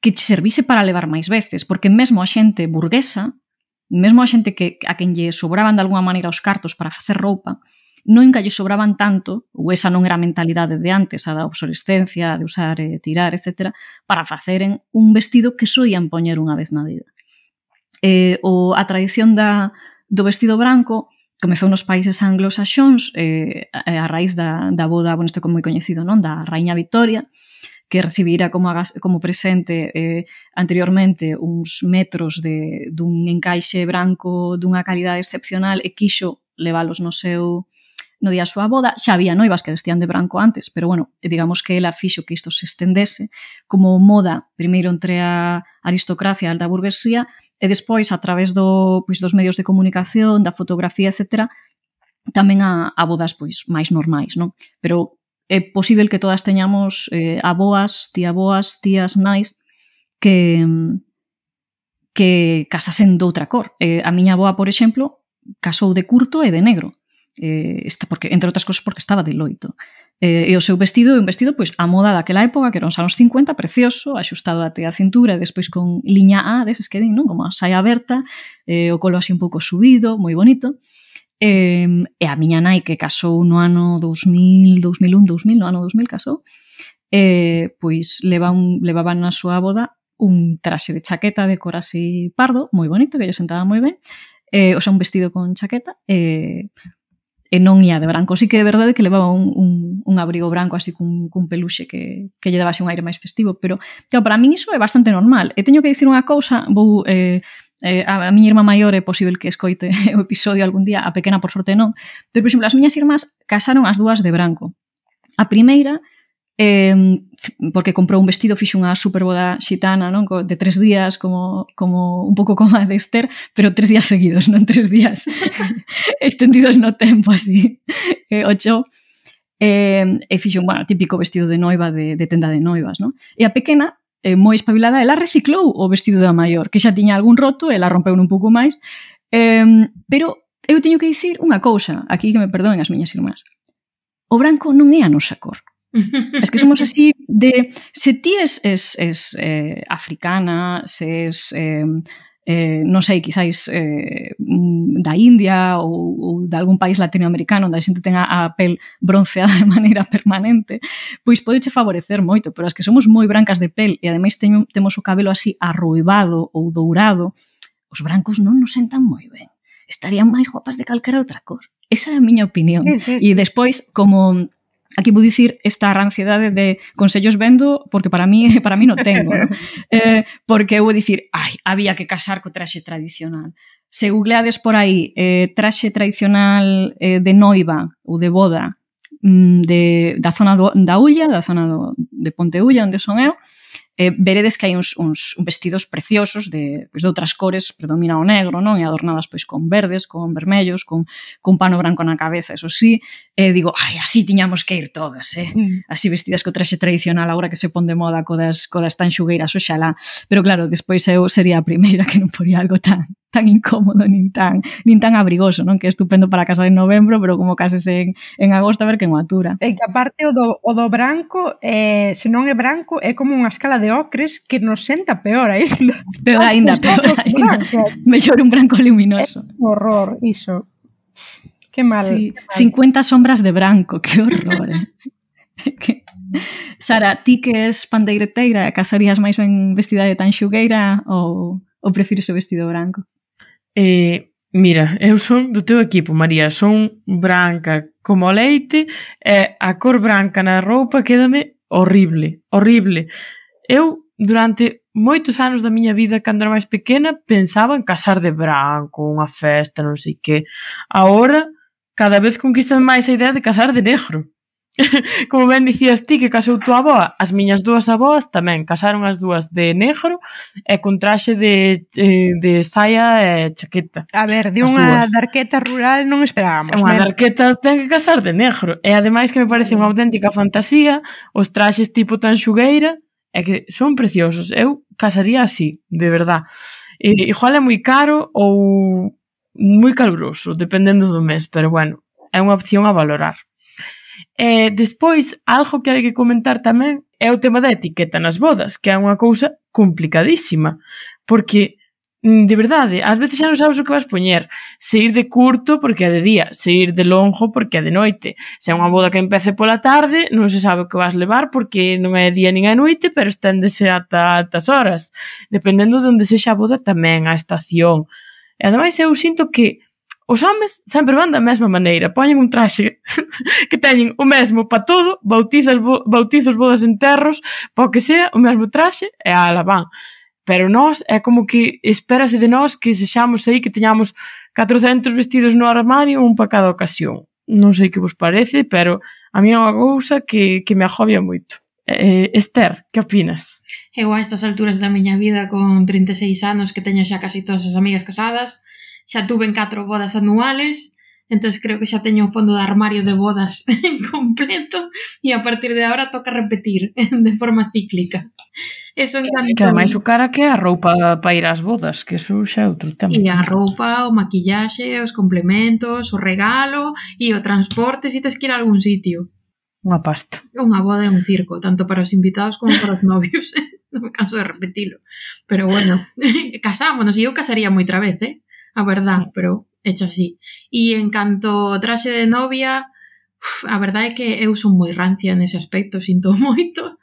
que che servise para levar máis veces, porque mesmo a xente burguesa mesmo a xente que a quen lle sobraban de alguna maneira os cartos para facer roupa, nunca lle sobraban tanto, ou esa non era a mentalidade de antes, a da obsolescencia, de usar e tirar, etc., para faceren un vestido que soían poñer unha vez na vida. Eh, o a tradición da, do vestido branco comezou nos países anglosaxóns eh, a, a raíz da, da boda, bueno, isto como moi coñecido, non? da Raíña Victoria, que recibira como, como presente eh, anteriormente uns metros de, dun encaixe branco dunha calidade excepcional e quixo leválos no seu no día a súa boda, xa había noivas que vestían de branco antes, pero bueno, digamos que ela fixo que isto se estendese como moda, primeiro entre a aristocracia e a alta burguesía, e despois a través do, pois, dos medios de comunicación, da fotografía, etc., tamén a, a bodas pois máis normais, non? Pero é posible que todas teñamos eh, aboas, tía boas, tías nais que que casasen doutra cor. Eh, a miña aboa, por exemplo, casou de curto e de negro. Eh, esta, porque, entre outras cosas porque estaba de loito. Eh, e o seu vestido é un vestido pois a moda daquela época, que eran os anos 50, precioso, axustado até a cintura, e despois con liña A, deses que din, non? Como a saia aberta, eh, o colo así un pouco subido, moi bonito. Eh, e a miña nai que casou no ano 2000, 2001, 2000, no ano 2000 casou, eh, pois leva un, levaban na súa boda un traxe de chaqueta de cor así pardo, moi bonito, que lle sentaba moi ben, eh, o sea, un vestido con chaqueta, eh, e non ia de branco. Sí que é verdade que levaba un, un, un abrigo branco así cun, cun peluxe que, que lle daba así un aire máis festivo, pero claro, para min iso é bastante normal. E teño que dicir unha cousa, vou eh, Eh, a, a miña irmá maior é posible que escoite *laughs* o episodio algún día, a pequena por sorte non, pero, por exemplo, as miñas irmás casaron as dúas de branco. A primeira, eh, porque comprou un vestido, fixo unha superboda xitana, non? de tres días, como, como un pouco como a de Esther, pero tres días seguidos, non tres días *laughs* extendidos no tempo, así. Eh, ocho, eh, e fixo un bueno, típico vestido de noiva de, de tenda de noivas, non? E a pequena eh, moi espabilada, ela reciclou o vestido da maior, que xa tiña algún roto, ela rompeu un pouco máis, eh, pero eu teño que dicir unha cousa, aquí que me perdoen as miñas irmás. O branco non é a nosa cor. *laughs* Es que somos así de... Se ti es, es, es eh, africana, se es eh, eh, non sei, quizáis eh, da India ou, ou de algún país latinoamericano onde a xente ten a, a pel bronceada de *laughs* maneira permanente, pois podeche favorecer moito, pero as que somos moi brancas de pel e ademais teño, temos o cabelo así arruibado ou dourado, os brancos non nos sentan moi ben. Estarían máis guapas de calquera outra cor. Esa é a miña opinión. Sí, sí, sí. E despois, como Aquí vou dicir esta ansiedade de consellos vendo, porque para mí *laughs* para mí non tengo, ¿no? *laughs* eh, porque eu vou dicir, ai, había que casar co traxe tradicional. Se googleades por aí eh, traxe tradicional eh, de noiva ou de boda mm, de, da zona do, da Ulla, da zona do, de Ponte Ulla, onde son eu, eh, eh, veredes que hai uns, uns vestidos preciosos de, pois, de outras cores, predomina o negro, non? E adornadas pois con verdes, con vermellos, con, con pano branco na cabeza, eso sí. E eh, digo, ai, así tiñamos que ir todas, eh? Mm. Así vestidas co traxe tradicional agora que se pon de moda codas, codas tan xugueiras, oxalá. Pero claro, despois eu sería a primeira que non poría algo tan tan incómodo nin tan nin tan abrigoso, non? Que é estupendo para casar en novembro, pero como cases en, en agosto a ver quen en atura. E que aparte o do, o do branco, eh, se non é branco, é como unha escala de ocres que nos senta peor aínda. Peor aínda, peor ainda. Mellor un branco luminoso. É un horror, iso. Que mal. Sí, que mal. 50 sombras de branco, que horror. Eh? *laughs* que... Sara, ti que es pandeireteira, casarías máis ben vestida de tan xugueira ou, ou prefires o vestido branco? Eh, mira, eu son do teu equipo, María, son branca como o leite e a cor branca na roupa quédame horrible, horrible. Eu durante moitos anos da miña vida cando era máis pequena pensaba en casar de branco, unha festa, non sei que. Agora cada vez conquistame máis a idea de casar de negro. *laughs* como ben dicías ti que casou tua aboa, as miñas dúas aboas tamén casaron as dúas de negro e con traxe de, eh, de saia e chaqueta. A ver, de unha darqueta rural non esperábamos. Unha darqueta ten que casar de negro. E ademais que me parece unha auténtica fantasía os traxes tipo tan xugueira é que son preciosos. Eu casaría así, de verdad. E, igual é moi caro ou moi caluroso, dependendo do mes, pero bueno, é unha opción a valorar. E despois, algo que hai que comentar tamén é o tema da etiqueta nas bodas, que é unha cousa complicadísima, porque mm, de verdade, ás veces xa non sabes o que vas poñer. Se ir de curto porque é de día, se ir de longo porque é de noite. Se é unha boda que empece pola tarde, non se sabe o que vas levar porque non é día nin é noite, pero esténdese ata altas horas. Dependendo de onde sexa a boda tamén, a estación. E ademais eu sinto que Os homes sempre van da mesma maneira, poñen un traxe *laughs* que teñen o mesmo pa todo, bautizas, bo, bautizos, bodas, enterros, pa que sea, o mesmo traxe e ala van. Pero nós é como que espérase de nós que sexamos aí que teñamos 400 vestidos no armario un pa cada ocasión. Non sei que vos parece, pero a mí é unha cousa que, que me agobia moito. Eh, Esther, que opinas? Eu a estas alturas da miña vida con 36 anos que teño xa casi todas as amigas casadas, xa tuven catro bodas anuales, entón creo que xa teño un fondo de armario de bodas *laughs* en completo e a partir de ahora toca repetir *laughs* de forma cíclica. Eso encanta. Que ademais o cara que a roupa para ir ás bodas, que eso xa é outro tema. E a roupa, o maquillaxe, os complementos, o regalo e o transporte se si tes que ir a algún sitio. Unha pasta. Unha boda é un circo, tanto para os invitados como para os *laughs* novios. non me canso de repetilo. Pero bueno, casámonos e eu casaría moi vez, eh? a verdad, pero hecha así. E en canto traxe de novia, uf, a verdade é que eu son moi rancia nese aspecto, sinto *laughs* moito,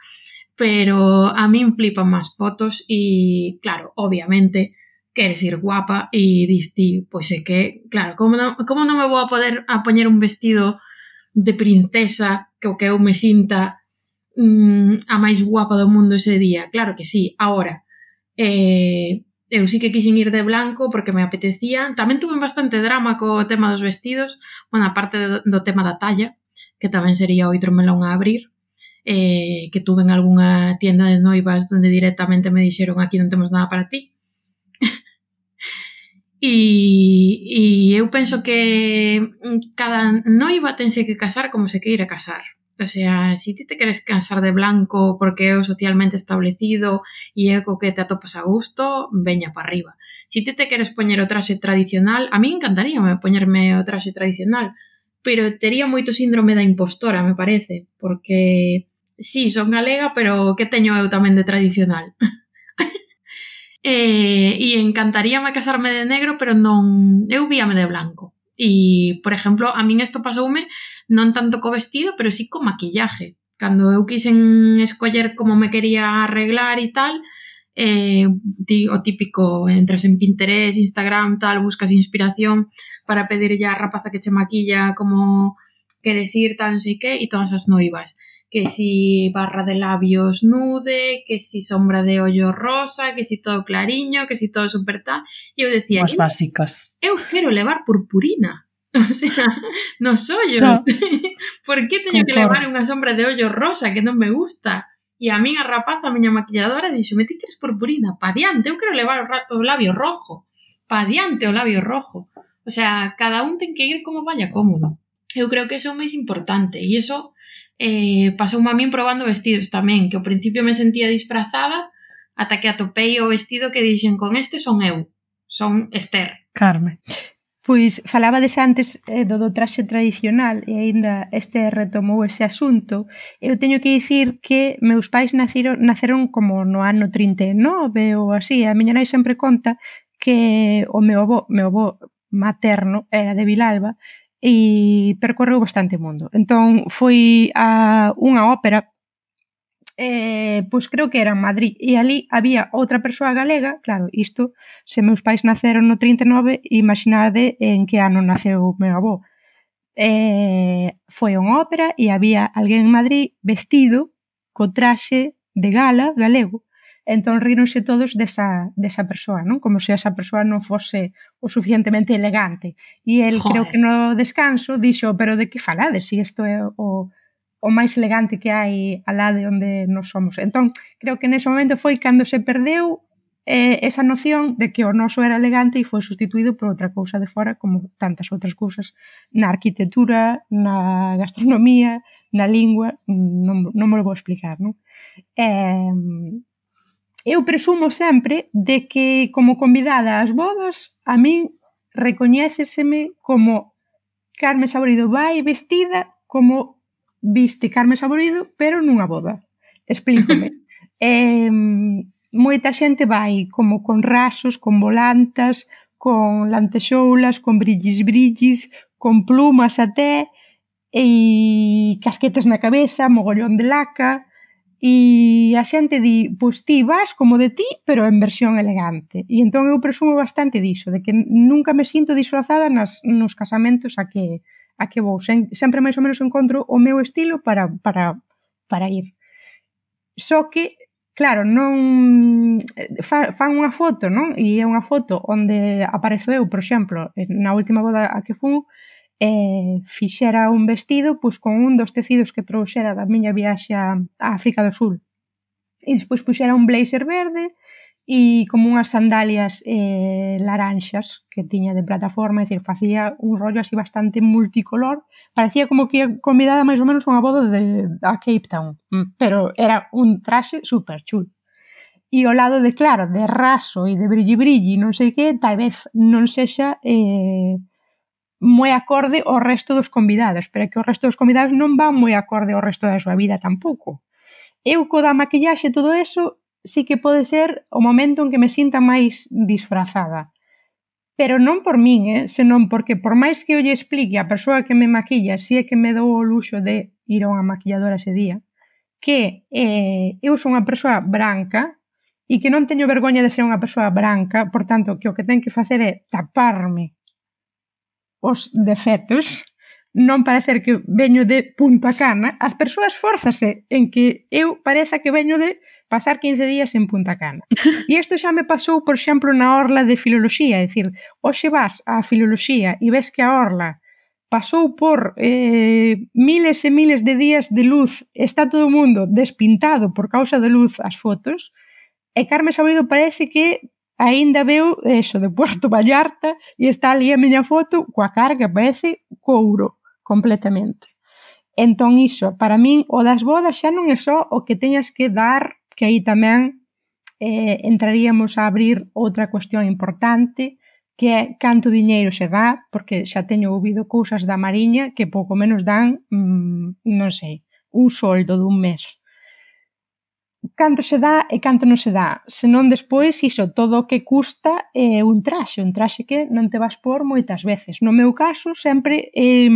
pero a min flipan máis fotos e, claro, obviamente, queres ir guapa e diste, pois é que, claro, como non, como non me vou a poder a poñer un vestido de princesa que o que eu me sinta mm, a máis guapa do mundo ese día? Claro que sí, agora, eh, eu sí que quixen ir de blanco porque me apetecía. Tamén tuve bastante drama co tema dos vestidos, bueno, aparte do tema da talla, que tamén sería outro melón a abrir, eh, que tuve en algunha tienda de noivas donde directamente me dixeron aquí non temos nada para ti. *laughs* e, e eu penso que cada noiva tense que casar como se queira casar. O sea, si ti te queres cansar de blanco porque é o socialmente establecido e é co que te atopas a gusto, veña para arriba. Si ti te queres poñer o traxe tradicional, a mí encantaríame poñerme o traxe tradicional, pero tería moito síndrome da impostora, me parece, porque sí, son galega, pero que teño eu tamén de tradicional? *laughs* eh, e encantaríame casarme de negro, pero non... Eu víame de blanco. E, por exemplo, a min isto pasoume non tanto co vestido, pero sí co maquillaje. Cando eu quixen escoller como me quería arreglar e tal, eh, o típico, entras en Pinterest, Instagram, tal, buscas inspiración para pedirlle a rapaza que che maquilla como queres ir, tal, non sei que, e todas as noivas. Que si barra de labios nude, que si sombra de ollo rosa, que si todo clariño, que si todo super tal. E eu decía... As básicas. Eu quero levar purpurina. *laughs* O sea, nos ollos. Xa. Por que teño que levar unha sombra de ollo rosa que non me gusta? E a min a rapaz, a miña maquilladora, dixo, me ti queres purpurina, pa diante, eu quero levar o, o labio rojo, pa diante o labio rojo. O sea, cada un ten que ir como vaya cómodo. Eu creo que eso é o máis importante, e iso eh, pasou a min probando vestidos tamén, que ao principio me sentía disfrazada, ata que atopei o vestido que dixen, con este son eu, son Esther. Carmen. Pois falabades antes eh, do, do traxe tradicional e aínda este retomou ese asunto. Eu teño que dicir que meus pais naciron, naceron como no ano 39 ou así. A miña nai sempre conta que o meu avó, meu avó materno era de Vilalba e percorreu bastante mundo. Entón foi a unha ópera eh, pois creo que era en Madrid e ali había outra persoa galega claro, isto, se meus pais naceron no 39, imaginade en que ano naceu o meu avó eh, foi unha ópera e había alguén en Madrid vestido co traxe de gala galego entón ríronse todos desa, desa persoa, non? Como se esa persoa non fose o suficientemente elegante. E el Joder. creo que no descanso dixo, pero de que falades? Si isto é o, o máis elegante que hai alá de onde nos somos. Entón, creo que nese momento foi cando se perdeu eh, esa noción de que o noso era elegante e foi sustituído por outra cousa de fora como tantas outras cousas na arquitectura, na gastronomía, na lingua, non, non me lo vou explicar, non? Eh, eu presumo sempre de que como convidada ás bodas a min recoñéceseme como Carmen Saborido vai vestida como viste Carmen Saborido, pero nunha boda. Explícome. *laughs* eh, moita xente vai como con rasos, con volantas, con lantexoulas, con brillis brillis, con plumas até, e casquetas na cabeza, mogollón de laca, e a xente di, pois ti vas como de ti, pero en versión elegante. E entón eu presumo bastante diso, de que nunca me sinto disfrazada nas, nos casamentos a que, a que vou sen, sempre máis ou menos encontro o meu estilo para, para, para ir. Só que, claro, non eh, fa, fan unha foto, non? E é unha foto onde aparezo eu, por exemplo, na última boda a que fun, eh, fixera un vestido pois, con un dos tecidos que trouxera da miña viaxe a África do Sul. E despois puxera un blazer verde, e como unhas sandalias eh, laranxas que tiña de plataforma, é dicir, facía un rollo así bastante multicolor, parecía como que convidada máis ou menos unha boda de, a Cape Town, mm, pero era un traxe super chulo e o lado de claro, de raso e de brilli brilli, non sei que, tal vez non sexa eh, moi acorde ao resto dos convidados, pero que o resto dos convidados non van moi acorde ao resto da súa vida tampouco. Eu co da maquillaxe todo eso sí que pode ser o momento en que me sinta máis disfrazada. Pero non por min, eh? senón porque por máis que eu lle explique a persoa que me maquilla, si é que me dou o luxo de ir a unha maquilladora ese día, que eh, eu son unha persoa branca e que non teño vergoña de ser unha persoa branca, por tanto, que o que ten que facer é taparme os defectos non parecer que veño de punta cana, as persoas forzase en que eu pareza que veño de pasar 15 días en punta cana. *laughs* E isto xa me pasou, por exemplo, na orla de filoloxía, é dicir, hoxe vas á filoloxía e ves que a orla pasou por eh, miles e miles de días de luz, está todo o mundo despintado por causa da luz as fotos, e Carme Saborido parece que aínda veu eso de Puerto Vallarta e está ali a miña foto coa carga parece couro completamente. Entón iso, para min, o das bodas xa non é só o que teñas que dar, que aí tamén eh, entraríamos a abrir outra cuestión importante, que é canto diñeiro se dá, porque xa teño ouvido cousas da Mariña que pouco menos dan, mmm, non sei, un soldo dun mes canto se dá e canto non se dá. Senón despois iso, todo o que custa é un traxe, un traxe que non te vas por moitas veces. No meu caso, sempre eh,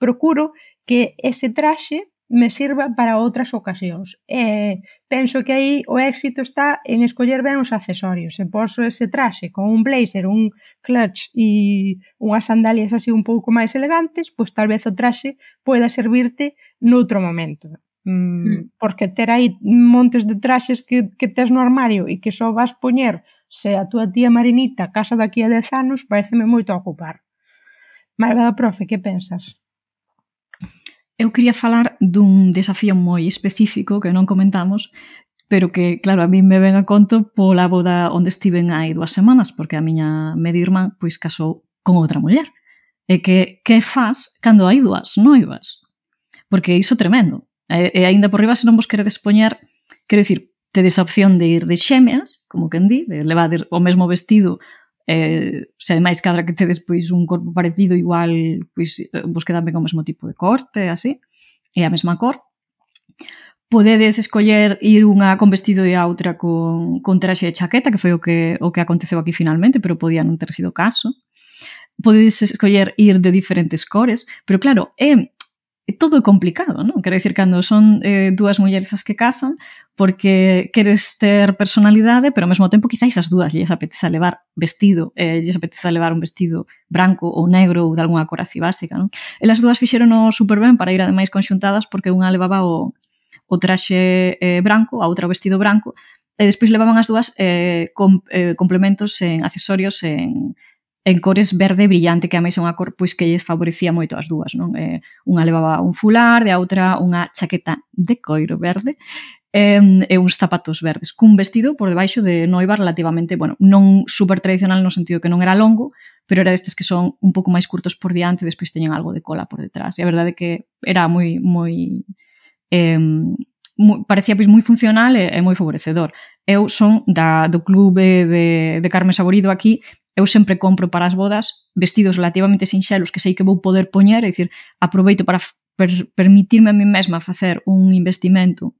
procuro que ese traxe me sirva para outras ocasións. E penso que aí o éxito está en escoller ben os accesorios. Se poso ese traxe con un blazer, un clutch e unhas sandalias así un pouco máis elegantes, pois tal vez o traxe poida servirte noutro momento. Mm. mm. porque ter aí montes de traxes que, que tes no armario e que só vas poñer se a túa tía Marinita casa daqui a 10 anos, pareceme moito a ocupar. Malvada profe, que pensas? Eu quería falar dun desafío moi específico que non comentamos, pero que, claro, a mí me ven a conto pola boda onde estiven hai dúas semanas, porque a miña medio irmán pois casou con outra muller. E que que faz cando hai dúas noivas? Porque iso tremendo. E, e aínda por riba, se non vos queredes poñer, quero dicir, tedes a opción de ir de xemeas, como quen di, de levar o mesmo vestido eh, se ademais cadra que tedes pois un corpo parecido igual pois eh, vos quedan ben o mesmo tipo de corte así e a mesma cor. Podedes escoller ir unha con vestido e a outra con, con traxe e chaqueta que foi o que, o que aconteceu aquí finalmente pero podía non ter sido caso. Podedes escoller ir de diferentes cores pero claro, é é todo complicado, non? Quero dicir, cando son eh, dúas mulleres as que casan, porque queres ter personalidade, pero ao mesmo tempo quizáis as dúas lles apeteza levar vestido, eh, lles apeteza levar un vestido branco ou negro ou de alguna cor así básica, non? E as dúas fixeron super ben para ir ademais conxuntadas porque unha levaba o, o traxe eh, branco, a outra o vestido branco, e despois levaban as dúas eh, com, eh, complementos en accesorios en en cores verde brillante, que a máis é unha cor pois que lles favorecía moito as dúas, non? Eh, unha levaba un fular, e a outra unha chaqueta de coiro verde, e, e uns zapatos verdes, cun vestido por debaixo de noiva relativamente, bueno, non super tradicional no sentido que non era longo, pero era destes que son un pouco máis curtos por diante, e despois teñen algo de cola por detrás. E a verdade é que era moi moi eh, moi, parecía pois moi funcional e, e moi favorecedor. Eu son da, do clube de, de Carmen Saborido aquí eu sempre compro para as bodas vestidos relativamente sinxelos que sei que vou poder poñer, é dicir, aproveito para per permitirme a mí mesma facer un investimento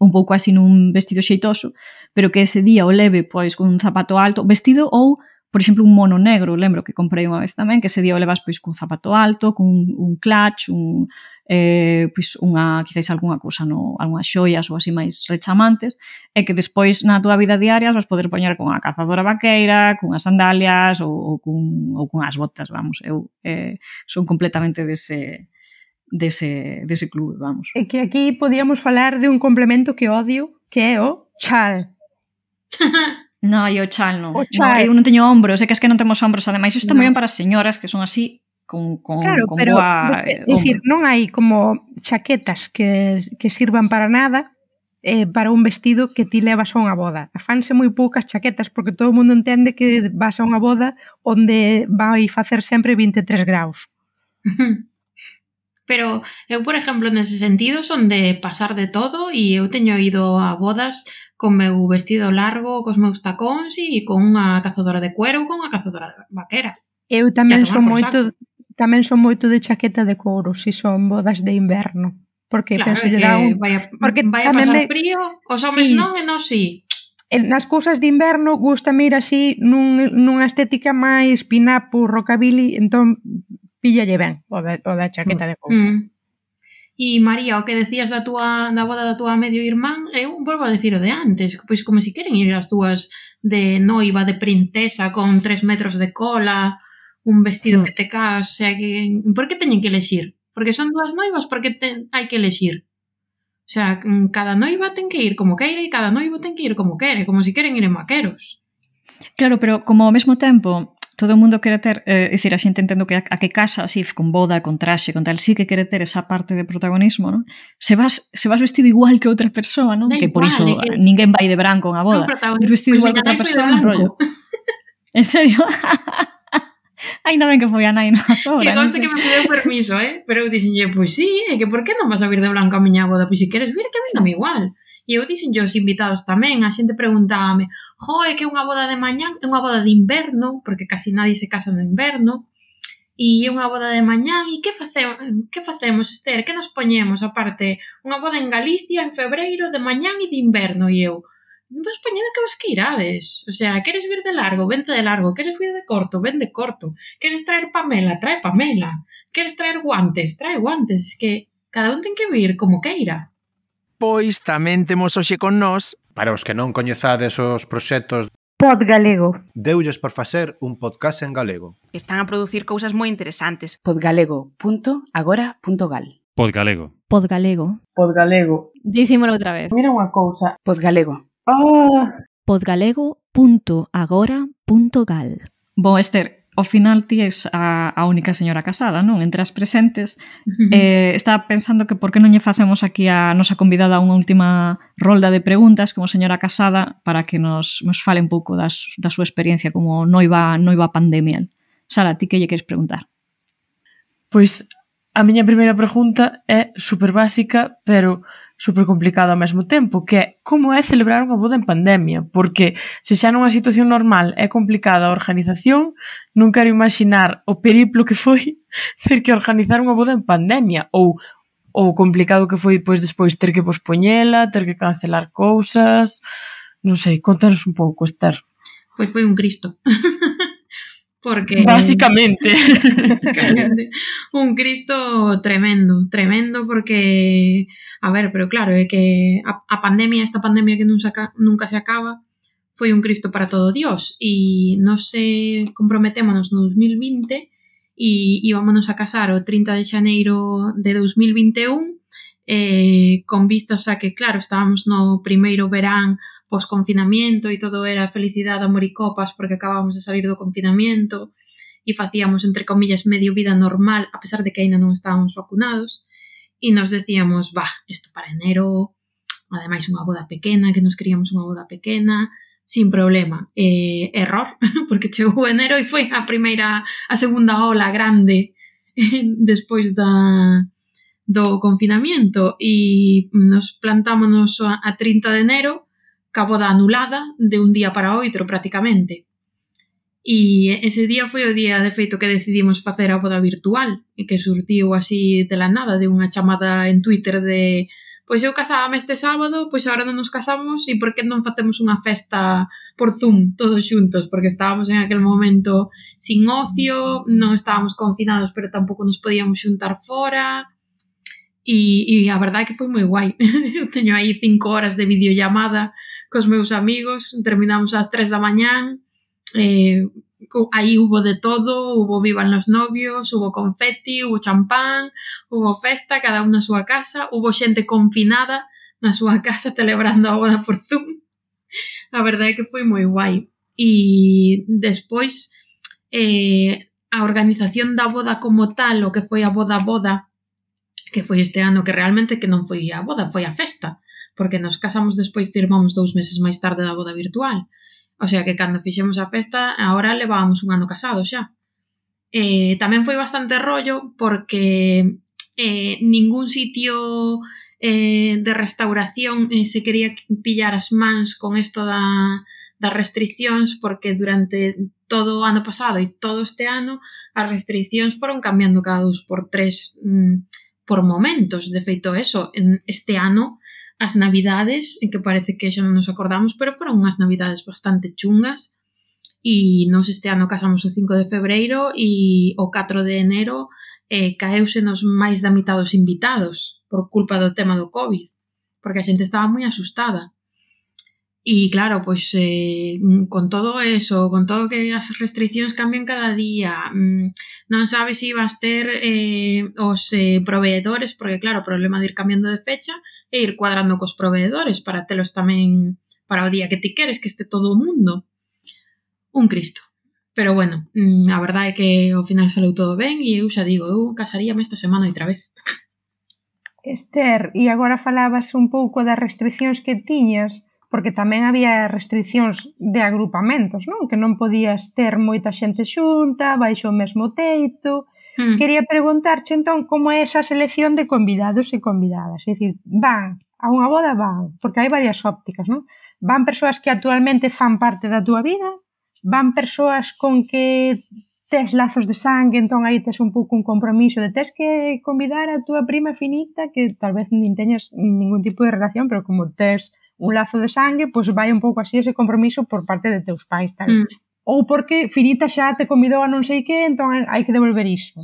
un pouco así nun vestido xeitoso, pero que ese día o leve pois con un zapato alto, vestido ou por exemplo, un mono negro, lembro que comprei unha vez tamén, que ese día o levas pois cun zapato alto, cun un clutch, un, eh, pois unha, quizáis algunha cousa, no, algunhas xoias ou así máis rechamantes, e que despois na túa vida diaria vas poder poñer con a cazadora vaqueira, cunhas sandalias ou, ou, cun, ou cunhas botas, vamos, eu eh, son completamente dese, dese, dese clube, vamos. E que aquí podíamos falar de un complemento que odio, que é o chal. *laughs* No, e o chal non. O chal. No, eu non teño ombros, é que es que non temos ombros. Ademais, isto está no. moi ben para as señoras que son así con, con, claro, con pero, boa... É dicir, non hai como chaquetas que, que sirvan para nada eh, para un vestido que ti levas a unha boda. Afanse moi poucas chaquetas porque todo o mundo entende que vas a unha boda onde vai facer sempre 23 graus. *laughs* Pero eu, por exemplo, nese sentido son de pasar de todo e eu teño ido a bodas con meu vestido largo, cos meus tacóns e con unha cazadora de cuero, con unha cazadora de vaquera. Eu tamén son moito saco Tamén son moito de chaqueta de couro, se si son bodas de inverno. Porque claro, penso que un... vai a, porque vai a pasar me... frío, os homens sí. non e non si. Sí. Nas cousas de inverno gusta ir así nun, nunha estética máis pinapo, rockabilly, entón píllalle ben o da, o da chaqueta de couro. Mm. mm. E María, o que decías da túa da boda da túa medio irmán, eu volvo a decir o de antes, pois como si queren ir as túas de noiva de princesa con tres metros de cola un vestido mm. que te cae, o sea que por que teñen que elexir? Porque son dúas noivas, porque ten, hai que elexir? O sea, mm, cada noiva ten que ir como queira e cada noivo ten que ir como quere, como se si queren ir en vaqueros. Claro, pero como ao mesmo tempo todo o mundo quere ter, eh, dicir, a xente entendo que a, a que casa, así, con boda, con traxe, con tal, sí que quere ter esa parte de protagonismo, non? Se vas, se vas vestido igual que outra persoa, non? Da que igual, por iso que... ninguén vai de branco a boda. No, vestido pues igual que outra persoa, un rollo. *laughs* En serio? *laughs* Ainda ben que foi a nai na sobra. E consta que me pediu permiso, eh? Pero eu dixenlle, pois pues, sí, é que por que non vas a vir de blanco a miña boda? Pois se queres vir, que vendame igual. E eu dixenlle os invitados tamén, a xente preguntábame, jo, é que unha boda de mañán é unha boda de inverno, porque casi nadie se casa no inverno, e é unha boda de mañán, e que facemos, que facemos, Esther? Que nos poñemos, aparte, unha boda en Galicia en febreiro de mañán e de inverno, e eu, vos poñede que vos que irades. O sea, queres vir de largo, vente de largo. Queres vir de corto, ven de corto. Queres traer Pamela, trae Pamela. Queres traer guantes, trae guantes. Es que cada un ten que vir como queira. Pois tamén temos hoxe con nós... Para os que non coñezades os proxectos Pod Galego. Deulles por facer un podcast en galego. Están a producir cousas moi interesantes. podgalego.agora.gal Podgalego. Podgalego. Podgalego. Dicímolo outra vez. Mira unha cousa. Podgalego. Ah. podgalego.agora.gal Bo, Esther, ao final ti és a, a única señora casada, non? Entre as presentes. Eh, estaba pensando que por que non lle facemos aquí a nosa convidada unha última rolda de preguntas como señora casada para que nos, nos fale un pouco das, da súa experiencia como noiva, noiva pandemia. Sara, ti que lle queres preguntar? Pois a miña primeira pregunta é super básica, pero super complicado ao mesmo tempo, que é como é celebrar unha boda en pandemia, porque se xa nunha situación normal é complicada a organización, non quero imaginar o periplo que foi *laughs* ter que organizar unha boda en pandemia, ou o complicado que foi pois despois ter que pospoñela, ter que cancelar cousas, non sei, contanos un pouco, Esther. Pois foi un cristo. *laughs* Porque. *laughs* Básicamente. un Cristo tremendo, tremendo, porque. A ver, pero claro, é que a, a pandemia, esta pandemia que nunca, nunca se acaba, foi un Cristo para todo Dios. E nos se comprometémonos no 2020 e íbamos a casar o 30 de xaneiro de 2021 eh, con vistas a que, claro, estábamos no primeiro verán pos confinamiento e todo era felicidade, amor e copas porque acabábamos de salir do confinamiento e facíamos, entre comillas, medio vida normal a pesar de que aínda non estábamos vacunados e nos decíamos, bah, isto para enero, ademais unha boda pequena, que nos queríamos unha boda pequena, sin problema. Eh, error, *laughs* porque chegou enero e foi a primeira, a segunda ola grande *laughs* despois da do confinamiento e nos plantámonos a 30 de enero caboda anulada de un día para outro prácticamente. E ese día foi o día de feito que decidimos facer a boda virtual e que surtiu así de la nada de unha chamada en Twitter de pois eu casábame este sábado, pois agora non nos casamos e por que non facemos unha festa por Zoom todos xuntos? Porque estábamos en aquel momento sin ocio, non estábamos confinados pero tampouco nos podíamos xuntar fora e, e a verdade é que foi moi guai. *laughs* eu teño aí cinco horas de videollamada cos meus amigos, terminamos ás 3 da mañán, eh, aí hubo de todo, hubo vivan los novios, hubo confeti, hubo champán, hubo festa, cada unha na súa casa, hubo xente confinada na súa *laughs* casa celebrando a boda por Zoom. A verdade é que foi moi guai. E despois eh, a organización da boda como tal, o que foi a boda boda, que foi este ano que realmente que non foi a boda, foi a festa porque nos casamos despois firmamos dous meses máis tarde da boda virtual. O sea que cando fixemos a festa, agora levábamos un ano casado xa. Eh, tamén foi bastante rollo porque eh, ningún sitio eh, de restauración eh, se quería pillar as mans con isto da, das restriccións porque durante todo o ano pasado e todo este ano as restriccións foron cambiando cada dos por tres mm, por momentos. De feito, eso, en este ano as navidades, en que parece que xa non nos acordamos, pero foron unhas navidades bastante chungas. E nos este ano casamos o 5 de febreiro e o 4 de enero eh, caeuse nos máis da mitad dos invitados por culpa do tema do COVID porque a xente estaba moi asustada. E claro, pois eh, con todo eso, con todo que as restriccións cambian cada día mmm, non sabes se ibas ter eh, os eh, proveedores porque claro, o problema de ir cambiando de fecha e ir cuadrando cos proveedores para telos tamén para o día que ti queres que este todo o mundo. Un Cristo. Pero bueno, mm, a verdade é que ao final salou todo ben e eu xa digo, eu casaríame esta semana outra vez. Esther, e agora falabas un pouco das restriccións que tiñas, porque tamén había restriccións de agrupamentos, non? Que non podías ter moita xente xunta, baixo o mesmo teito, Mm. Quería preguntarche entón como é esa selección de convidados e convidadas, é dicir, van a unha boda van, porque hai varias ópticas, non? Van persoas que actualmente fan parte da túa vida, van persoas con que tes lazos de sangue, entón aí tes un pouco un compromiso de tes que convidar a túa prima finita que tal vez nin teñas ningún tipo de relación, pero como tes un lazo de sangue, pois vai un pouco así ese compromiso por parte de teus pais, tal hmm. vez. Mm ou porque Finita xa te convidou a non sei que, entón hai que devolver iso.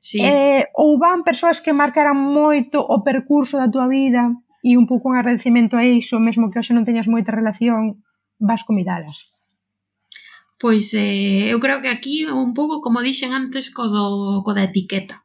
Sí. Eh, ou van persoas que marcaran moito o percurso da tua vida e un pouco un agradecimento a iso, mesmo que hoxe non teñas moita relación, vas comidalas. Pois eh, eu creo que aquí un pouco como dixen antes co, do, co da etiqueta.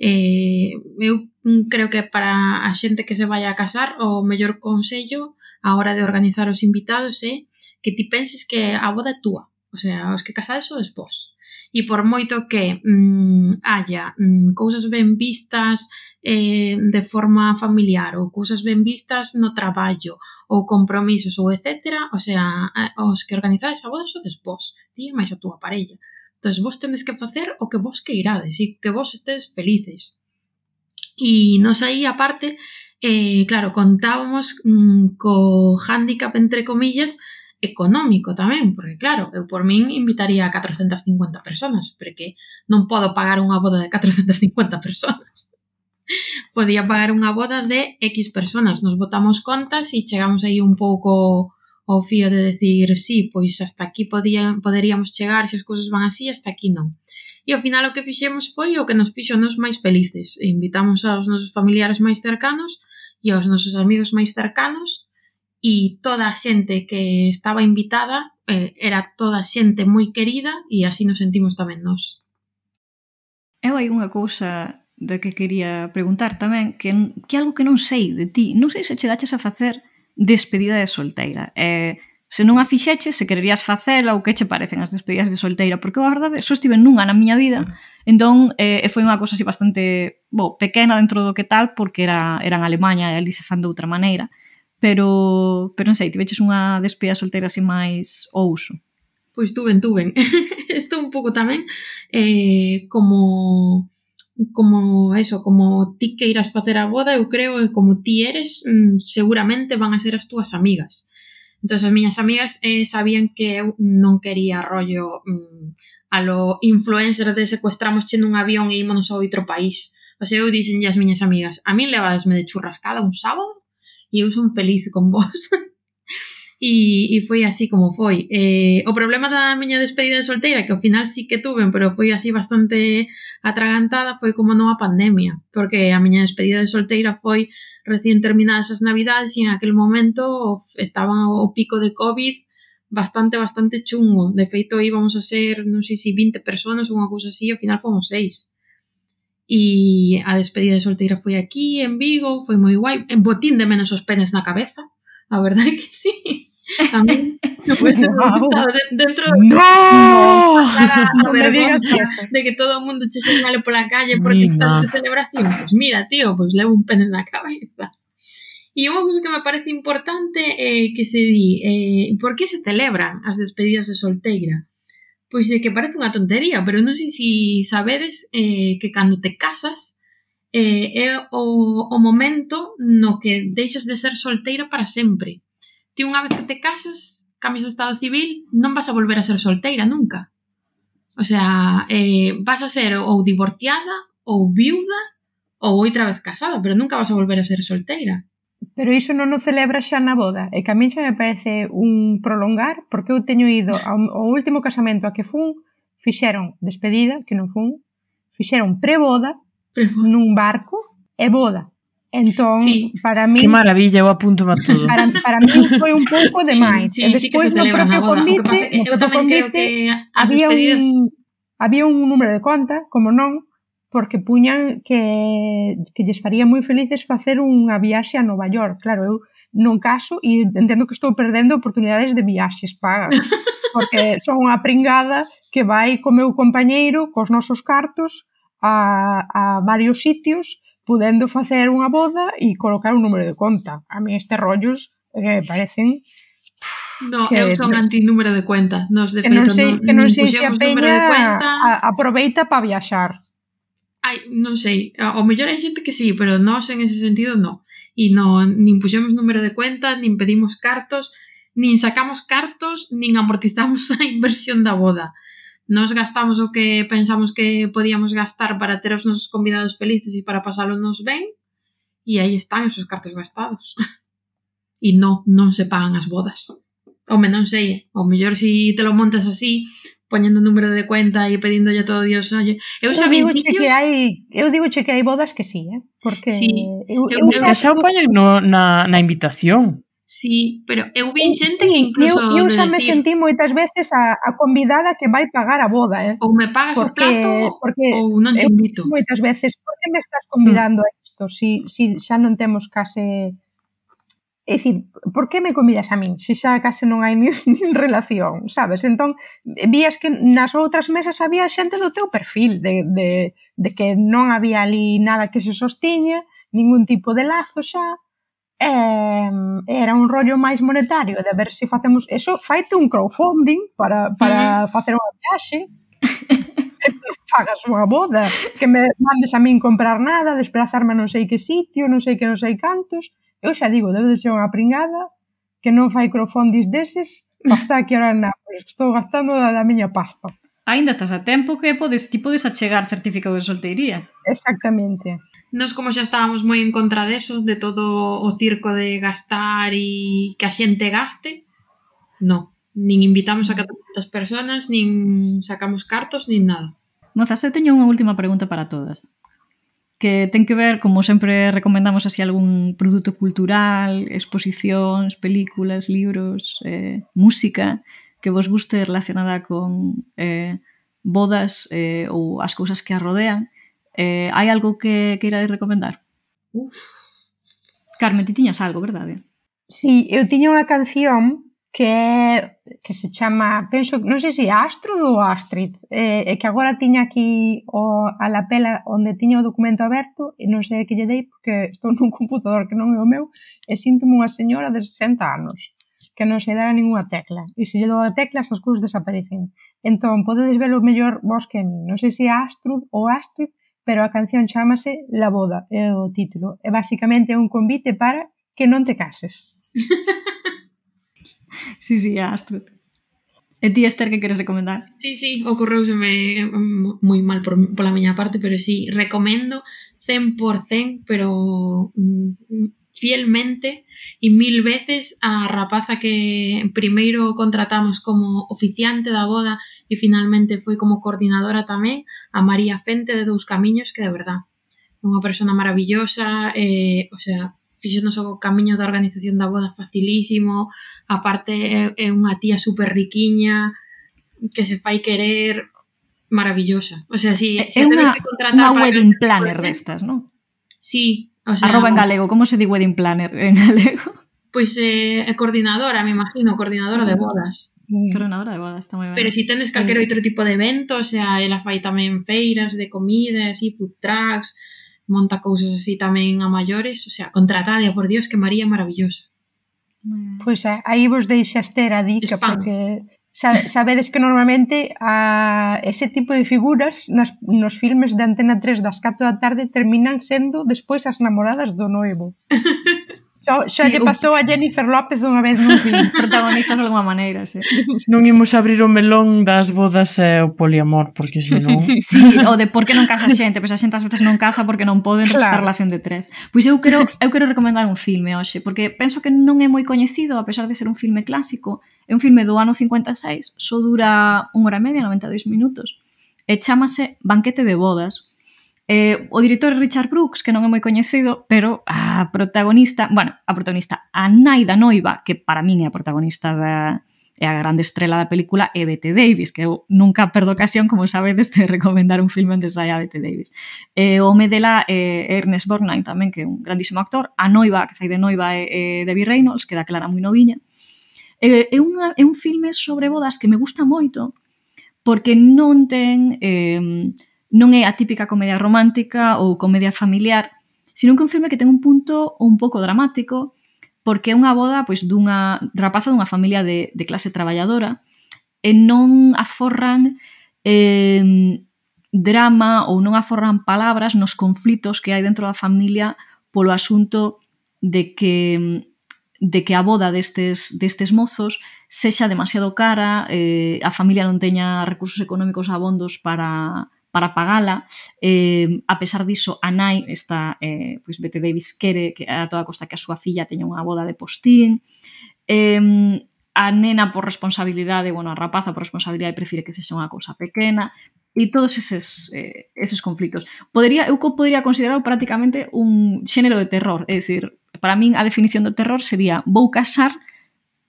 Eh, eu creo que para a xente que se vai a casar o mellor consello a hora de organizar os invitados é eh, que ti penses que a boda é túa O sea, os que casades sodes vos. E por moito que mm, haya mm, cousas ben vistas eh, de forma familiar ou cousas ben vistas no traballo ou compromisos ou etcétera, o sea, os que organizades a boda sodes vos, ti e máis a túa parella. Entón, vos tendes que facer o que vos que irades e que vos estedes felices. E nos aí, aparte, eh, claro, contábamos mm, co handicap, entre comillas, económico tamén, porque claro, eu por min invitaría a 450 personas, porque non podo pagar unha boda de 450 personas. *laughs* Podía pagar unha boda de X personas, nos botamos contas e chegamos aí un pouco ao fío de decir, sí, pois hasta aquí podía, poderíamos chegar, se as cousas van así, hasta aquí non. E ao final o que fixemos foi o que nos fixo nos máis felices. Invitamos aos nosos familiares máis cercanos e aos nosos amigos máis cercanos e toda a xente que estaba invitada eh, era toda xente moi querida e así nos sentimos tamén nós. Eu hai unha cousa da que quería preguntar tamén, que, que algo que non sei de ti, non sei se chegaches a facer despedida de solteira. Eh, se non a fixeches, se quererías facela ou que che parecen as despedidas de solteira, porque a verdade, só estive nunha na miña vida, entón eh, foi unha cousa así bastante, bo, pequena dentro do que tal, porque era, era en Alemanha e ali se fan de outra maneira pero, pero non sei, tiveches unha despedida solteira así máis o uso? Pois tuven, tuven. *laughs* Isto un pouco tamén eh, como como eso, como ti que irás facer a boda, eu creo que como ti eres, mm, seguramente van a ser as túas amigas. Entón, as miñas amigas eh, sabían que eu non quería rollo mm, a lo influencer de secuestramos che nun avión e ímonos a outro país. O sea, eu dixen as miñas amigas, a min levadesme de churrascada un sábado e eu son feliz con vos. *laughs* e, e foi así como foi. Eh, o problema da miña despedida de solteira, que ao final sí que tuven, pero foi así bastante atragantada, foi como non a pandemia, porque a miña despedida de solteira foi recién terminadas as navidades e en aquel momento estaba o pico de COVID bastante, bastante chungo. De feito, íbamos a ser, non sei se 20 personas ou unha cousa así, ao final fomos seis. E a despedida de solteira foi aquí, en Vigo, foi moi guai. En botín de menos os penes na cabeza, a verdade que sí. A mí, pues, wow. dentro de... ¡No! *laughs* no, me digas eso. De que todo o mundo che señale pola calle porque Mima. estás de celebración. Pues mira, tío, pues levo un pene na cabeza. E unha cousa que me parece importante é eh, que se di, eh, por que se celebran as despedidas de solteira? Pois é que parece unha tontería, pero non sei se sabedes eh, que cando te casas eh, é o, o momento no que deixas de ser solteira para sempre. Ti unha vez que te casas, cambias de estado civil, non vas a volver a ser solteira nunca. O sea, eh, vas a ser ou divorciada, ou viuda, ou outra vez casada, pero nunca vas a volver a ser solteira. Pero iso non o celebra xa na boda, e que a min xa me parece un prolongar, porque eu teño ido ao, ao último casamento a que fun, fixeron despedida, que non fun, fixeron preboda nun barco e boda. Entón, sí. para mí... Que maravilla, eu apunto a todo. Para, para mí foi un pouco demais. Sí, sí, e despois sí no propio convite, no propio convite, había despedidas... un, había un número de conta, como non, porque puñan que, que lles faría moi felices facer unha viaxe a Nova York. Claro, eu non caso e entendo que estou perdendo oportunidades de viaxes pagas, *laughs* porque son unha pringada que vai co meu compañeiro, cos nosos cartos, a, a varios sitios, pudendo facer unha boda e colocar un número de conta. A mí estes rollos eh, parecen No, que, eu son anti número de cuenta. Nos, de que feito, non sei, non, que non sei se a peña a, aproveita para viaxar. Ai, non sei, ao mellor hai xente que sí, pero nós en ese sentido non. E non, nin puxemos número de cuenta, nin pedimos cartos, nin sacamos cartos, nin amortizamos *laughs* a inversión da boda. Nos gastamos o que pensamos que podíamos gastar para ter os nosos convidados felices e para pasálonos ben, e aí están esos cartos gastados. e non, non se pagan as bodas. O menos sei, o mellor si te lo montas así, poñendo número de cuenta e pedíndolle todo Dios, oye, eu xa vin sitios... Que hai, eu digo che que hai bodas que sí, eh? porque sí, eu, eu, eu, xa, xa o poñen no, na, na invitación. Sí, pero eu vin xente que incluso... Eu, eu xa me decir, sentí moitas veces a, a convidada que vai pagar a boda, eh? Ou me pagas porque, o plato porque ou non te invito. Moitas veces, por que me estás hmm. convidando a isto? Si, si xa non temos case É dicir, por que me convidas a min se xa case non hai nin, *laughs* nin relación, sabes? Entón, vías que nas outras mesas había xente do teu perfil, de, de, de que non había ali nada que se sostiña, ningún tipo de lazo xa, e, era un rollo máis monetario de ver se facemos eso, faite un crowdfunding para, para mm. facer unha viaxe, *laughs* pagas unha boda, que me mandes a min comprar nada, desplazarme a non sei que sitio, non sei que non sei cantos, Eu xa digo, debe de ser unha pringada que non fai crowdfundings deses para estar aquí ahora en Nápoles, que estou gastando da, da miña pasta. Ainda estás a tempo que podes, ti podes achegar certificado de solteiría. Exactamente. Nos como xa estábamos moi en contra deso, de todo o circo de gastar e que a xente gaste, no, nin invitamos a 400 personas, nin sacamos cartos, nin nada. Mozas, eu teño unha última pregunta para todas que ten que ver, como sempre recomendamos así algún produto cultural, exposicións, películas, libros, eh, música que vos guste relacionada con eh, bodas eh, ou as cousas que a rodean. Eh, hai algo que queirades recomendar? Uf. Carmen, ti tiñas algo, verdade? Sí, eu tiña unha canción que é que se chama, penso, non sei se Astrid ou Astrid, eh, e que agora tiña aquí o, a lapela onde tiña o documento aberto e non sei que lle dei porque estou *laughs* nun computador que non é o meu e sinto unha señora de 60 anos que non se dá ninguna tecla e se lle dou a tecla as cousas desaparecen. Entón podedes velo mellor vos que a mí non sei se é Astrid ou Astrid pero a canción chamase La Boda é o título. E basicamente é un convite para que non te cases. *laughs* sí, sí, a Astrid. E ti, Esther, que queres recomendar? Sí, sí, ocorreuseme eh, moi mal por, pola miña parte, pero sí, recomendo 100%, pero mm, fielmente e mil veces a rapaza que primeiro contratamos como oficiante da boda e finalmente foi como coordinadora tamén, a María Fente de Dous Camiños, que de verdad é unha persona maravillosa, eh, o sea, fixonos o camiño da organización da boda facilísimo, aparte é unha tía super riquiña, que se fai querer maravillosa. O sea, si, é si unha, unha wedding planner destas, non? Sí. O sea, Arroba en galego, como se di wedding planner en galego? Pois pues, eh, coordinadora, me imagino, coordinadora de bodas. Mm. Coordinadora de bodas, está moi ben. Pero si tendes calquer outro tipo de evento, o sea, ela fai tamén feiras de comida, así, food trucks, monta cousas así tamén a maiores, o sea, contratada, por Dios, que María é maravillosa. Pois pues, aí vos deixas ter a dica Spam. porque sabedes que normalmente a ese tipo de figuras nas, nos filmes de Antena 3 das 4 da tarde terminan sendo despois as namoradas do noivo. *laughs* pasou, xa sí, lle pasou un... a Jennifer López unha vez nun film. *laughs* Protagonistas de alguma maneira, sí. Non imos abrir o melón das bodas e eh, o poliamor, porque senón... *laughs* sí, o de por que non casa xente, pois pues a xente ás veces non casa porque non poden claro. estar relación de tres. Pois eu quero, eu quero recomendar un filme hoxe, porque penso que non é moi coñecido, a pesar de ser un filme clásico, é un filme do ano 56, só dura unha hora e media, 92 minutos, e chamase Banquete de Bodas, Eh, o director é Richard Brooks, que non é moi coñecido, pero a protagonista, bueno, a protagonista, a Naida Noiva, que para min é a protagonista da, é a grande estrela da película é Bette Davis, que eu nunca perdo ocasión, como sabedes, de recomendar un filme onde saia Bette Davis. E o home dela é Ernest Borgnine tamén, que é un grandísimo actor. A noiva, que fai de noiva, é, é Debbie Reynolds, que da clara moi noviña. É, é, unha, é un filme sobre bodas que me gusta moito, porque non ten... Eh, non é a típica comedia romántica ou comedia familiar, sino que un filme que ten un punto un pouco dramático, porque é unha boda pois dunha rapaza dunha familia de, de clase traballadora e non aforran eh, drama ou non aforran palabras nos conflitos que hai dentro da familia polo asunto de que de que a boda destes, destes mozos sexa demasiado cara, eh, a familia non teña recursos económicos abondos para, para pagala. Eh, a pesar diso, a nai, está, eh, pois Bette Davis quere que a toda costa que a súa filla teña unha boda de postín. Eh, a nena por responsabilidade, bueno, a rapaza por responsabilidade prefire que sexa unha cousa pequena e todos eses, eh, eses conflitos. Podería, eu podería considerarlo prácticamente un xénero de terror, é dicir, para min a definición do terror sería vou casar,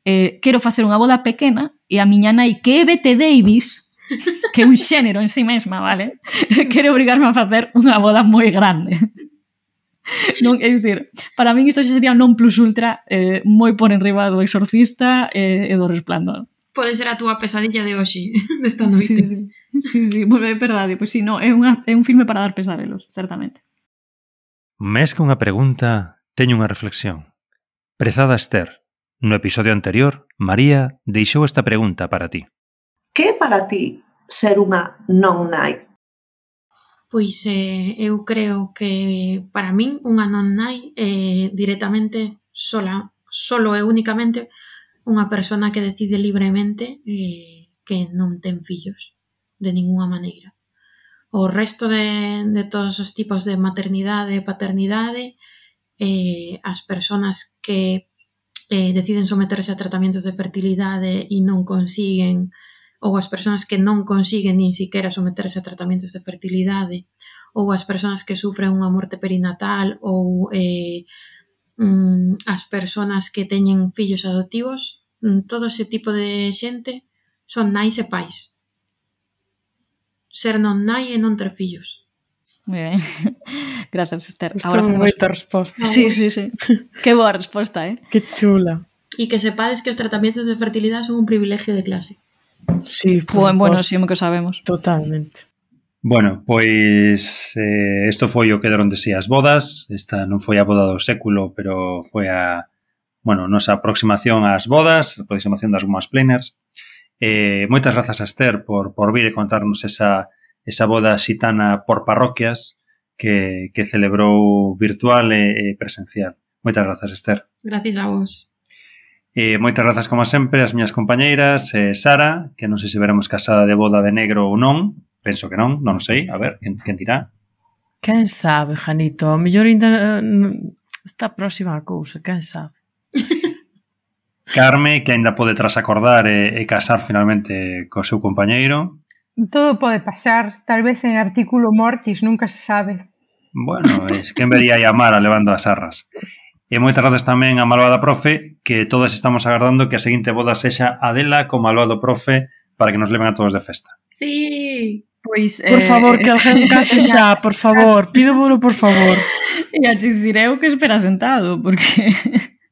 eh, quero facer unha boda pequena e a miña nai que é Bette Davis *laughs* que é un xénero en sí mesma, vale? *laughs* Quere obrigarme a facer unha boda moi grande. Non, é dicir, para min isto xa sería non plus ultra eh, moi por enriba do exorcista eh, e do resplandor. Pode ser a túa pesadilla de hoxe, *laughs* desta noite. Sí, sí, sí, sí. Bueno, é verdade. Pois si sí, no, é, unha, é un filme para dar pesadelos, certamente. Mes que unha pregunta, teño unha reflexión. Prezada Esther, no episodio anterior, María deixou esta pregunta para ti. Que é para ti ser unha non nai? Pois eh, eu creo que para min unha non nai eh, directamente sola, solo e únicamente unha persona que decide libremente eh, que non ten fillos de ninguna maneira. O resto de, de todos os tipos de maternidade e paternidade, eh, as personas que eh, deciden someterse a tratamientos de fertilidade e non consiguen eh, ou as persoas que non consiguen nin siquiera someterse a tratamentos de fertilidade, ou as persoas que sufren unha morte perinatal, ou eh, mm, as persoas que teñen fillos adoptivos, mm, todo ese tipo de xente son nais e pais. Ser non nai e non ter fillos. Moi ben. *laughs* Grazas, Esther. Agora Foi moita resposta. Ah, sí, sí, sí. *laughs* Que boa resposta, eh? Que chula. E que sepades que os tratamentos de fertilidade son un privilegio de clase. Sí, pues, bueno, sí, que sabemos. Totalmente. Bueno, pois eh, isto foi o que deron de si as bodas. Esta non foi a boda do século, pero foi a, bueno, nosa aproximación ás bodas, a aproximación das gumas planners. Eh, moitas grazas a Esther por, por vir e contarnos esa, esa boda xitana por parroquias que, que celebrou virtual e, e presencial. Moitas grazas, Esther. Gracias a vos. E moitas grazas como sempre as miñas compañeiras, eh, Sara, que non sei se veremos casada de boda de negro ou non, penso que non, non sei, a ver, quen, quen dirá? Quen sabe, Janito, o mellor ainda está eh, mm, próxima a cousa, quen sabe? *laughs* Carme, que aínda pode trasacordar e, e casar finalmente co seu compañeiro. Todo pode pasar, tal vez en artículo mortis, nunca se sabe. Bueno, es que en vería a Mara levando as arras. *laughs* E moitas grazas tamén a Malvada Profe, que todas estamos agardando que a seguinte boda sexa Adela con Malvado Profe para que nos leven a todos de festa. Sí, pois... Pues, por eh... favor, que eh, alguén *laughs* case xa, por favor, pido por favor. E a Chicireu que espera sentado, porque...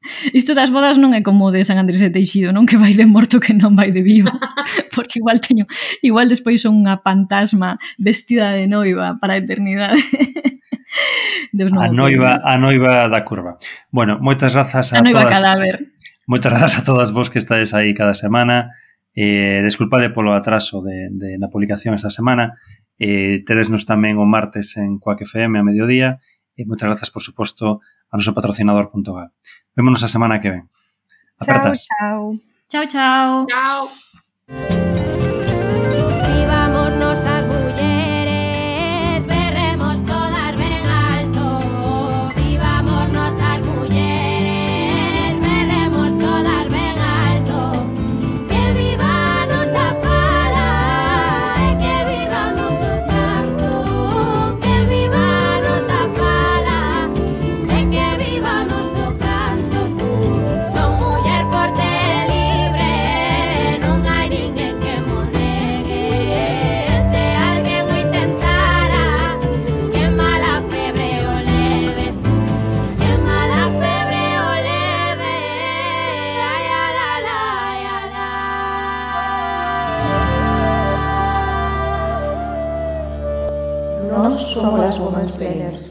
*laughs* Isto das bodas non é como de San Andrés de Teixido, non que vai de morto que non vai de vivo, *laughs* porque igual teño, igual despois son unha fantasma vestida de noiva para a eternidade. *laughs* Deus non a noiva, a noiva da curva. Bueno, moitas grazas a, a noiva todas. cadáver. Moitas grazas a todas vos que estades aí cada semana. Eh, desculpade polo atraso de, de na publicación esta semana. Eh, tedesnos tamén o martes en Coac FM a mediodía. E moitas grazas, por suposto, a noso patrocinador.gal. Vémonos a semana que ven. Apertas. Chao, chao. Chao, chao. Chao. Somos las Women's Planners.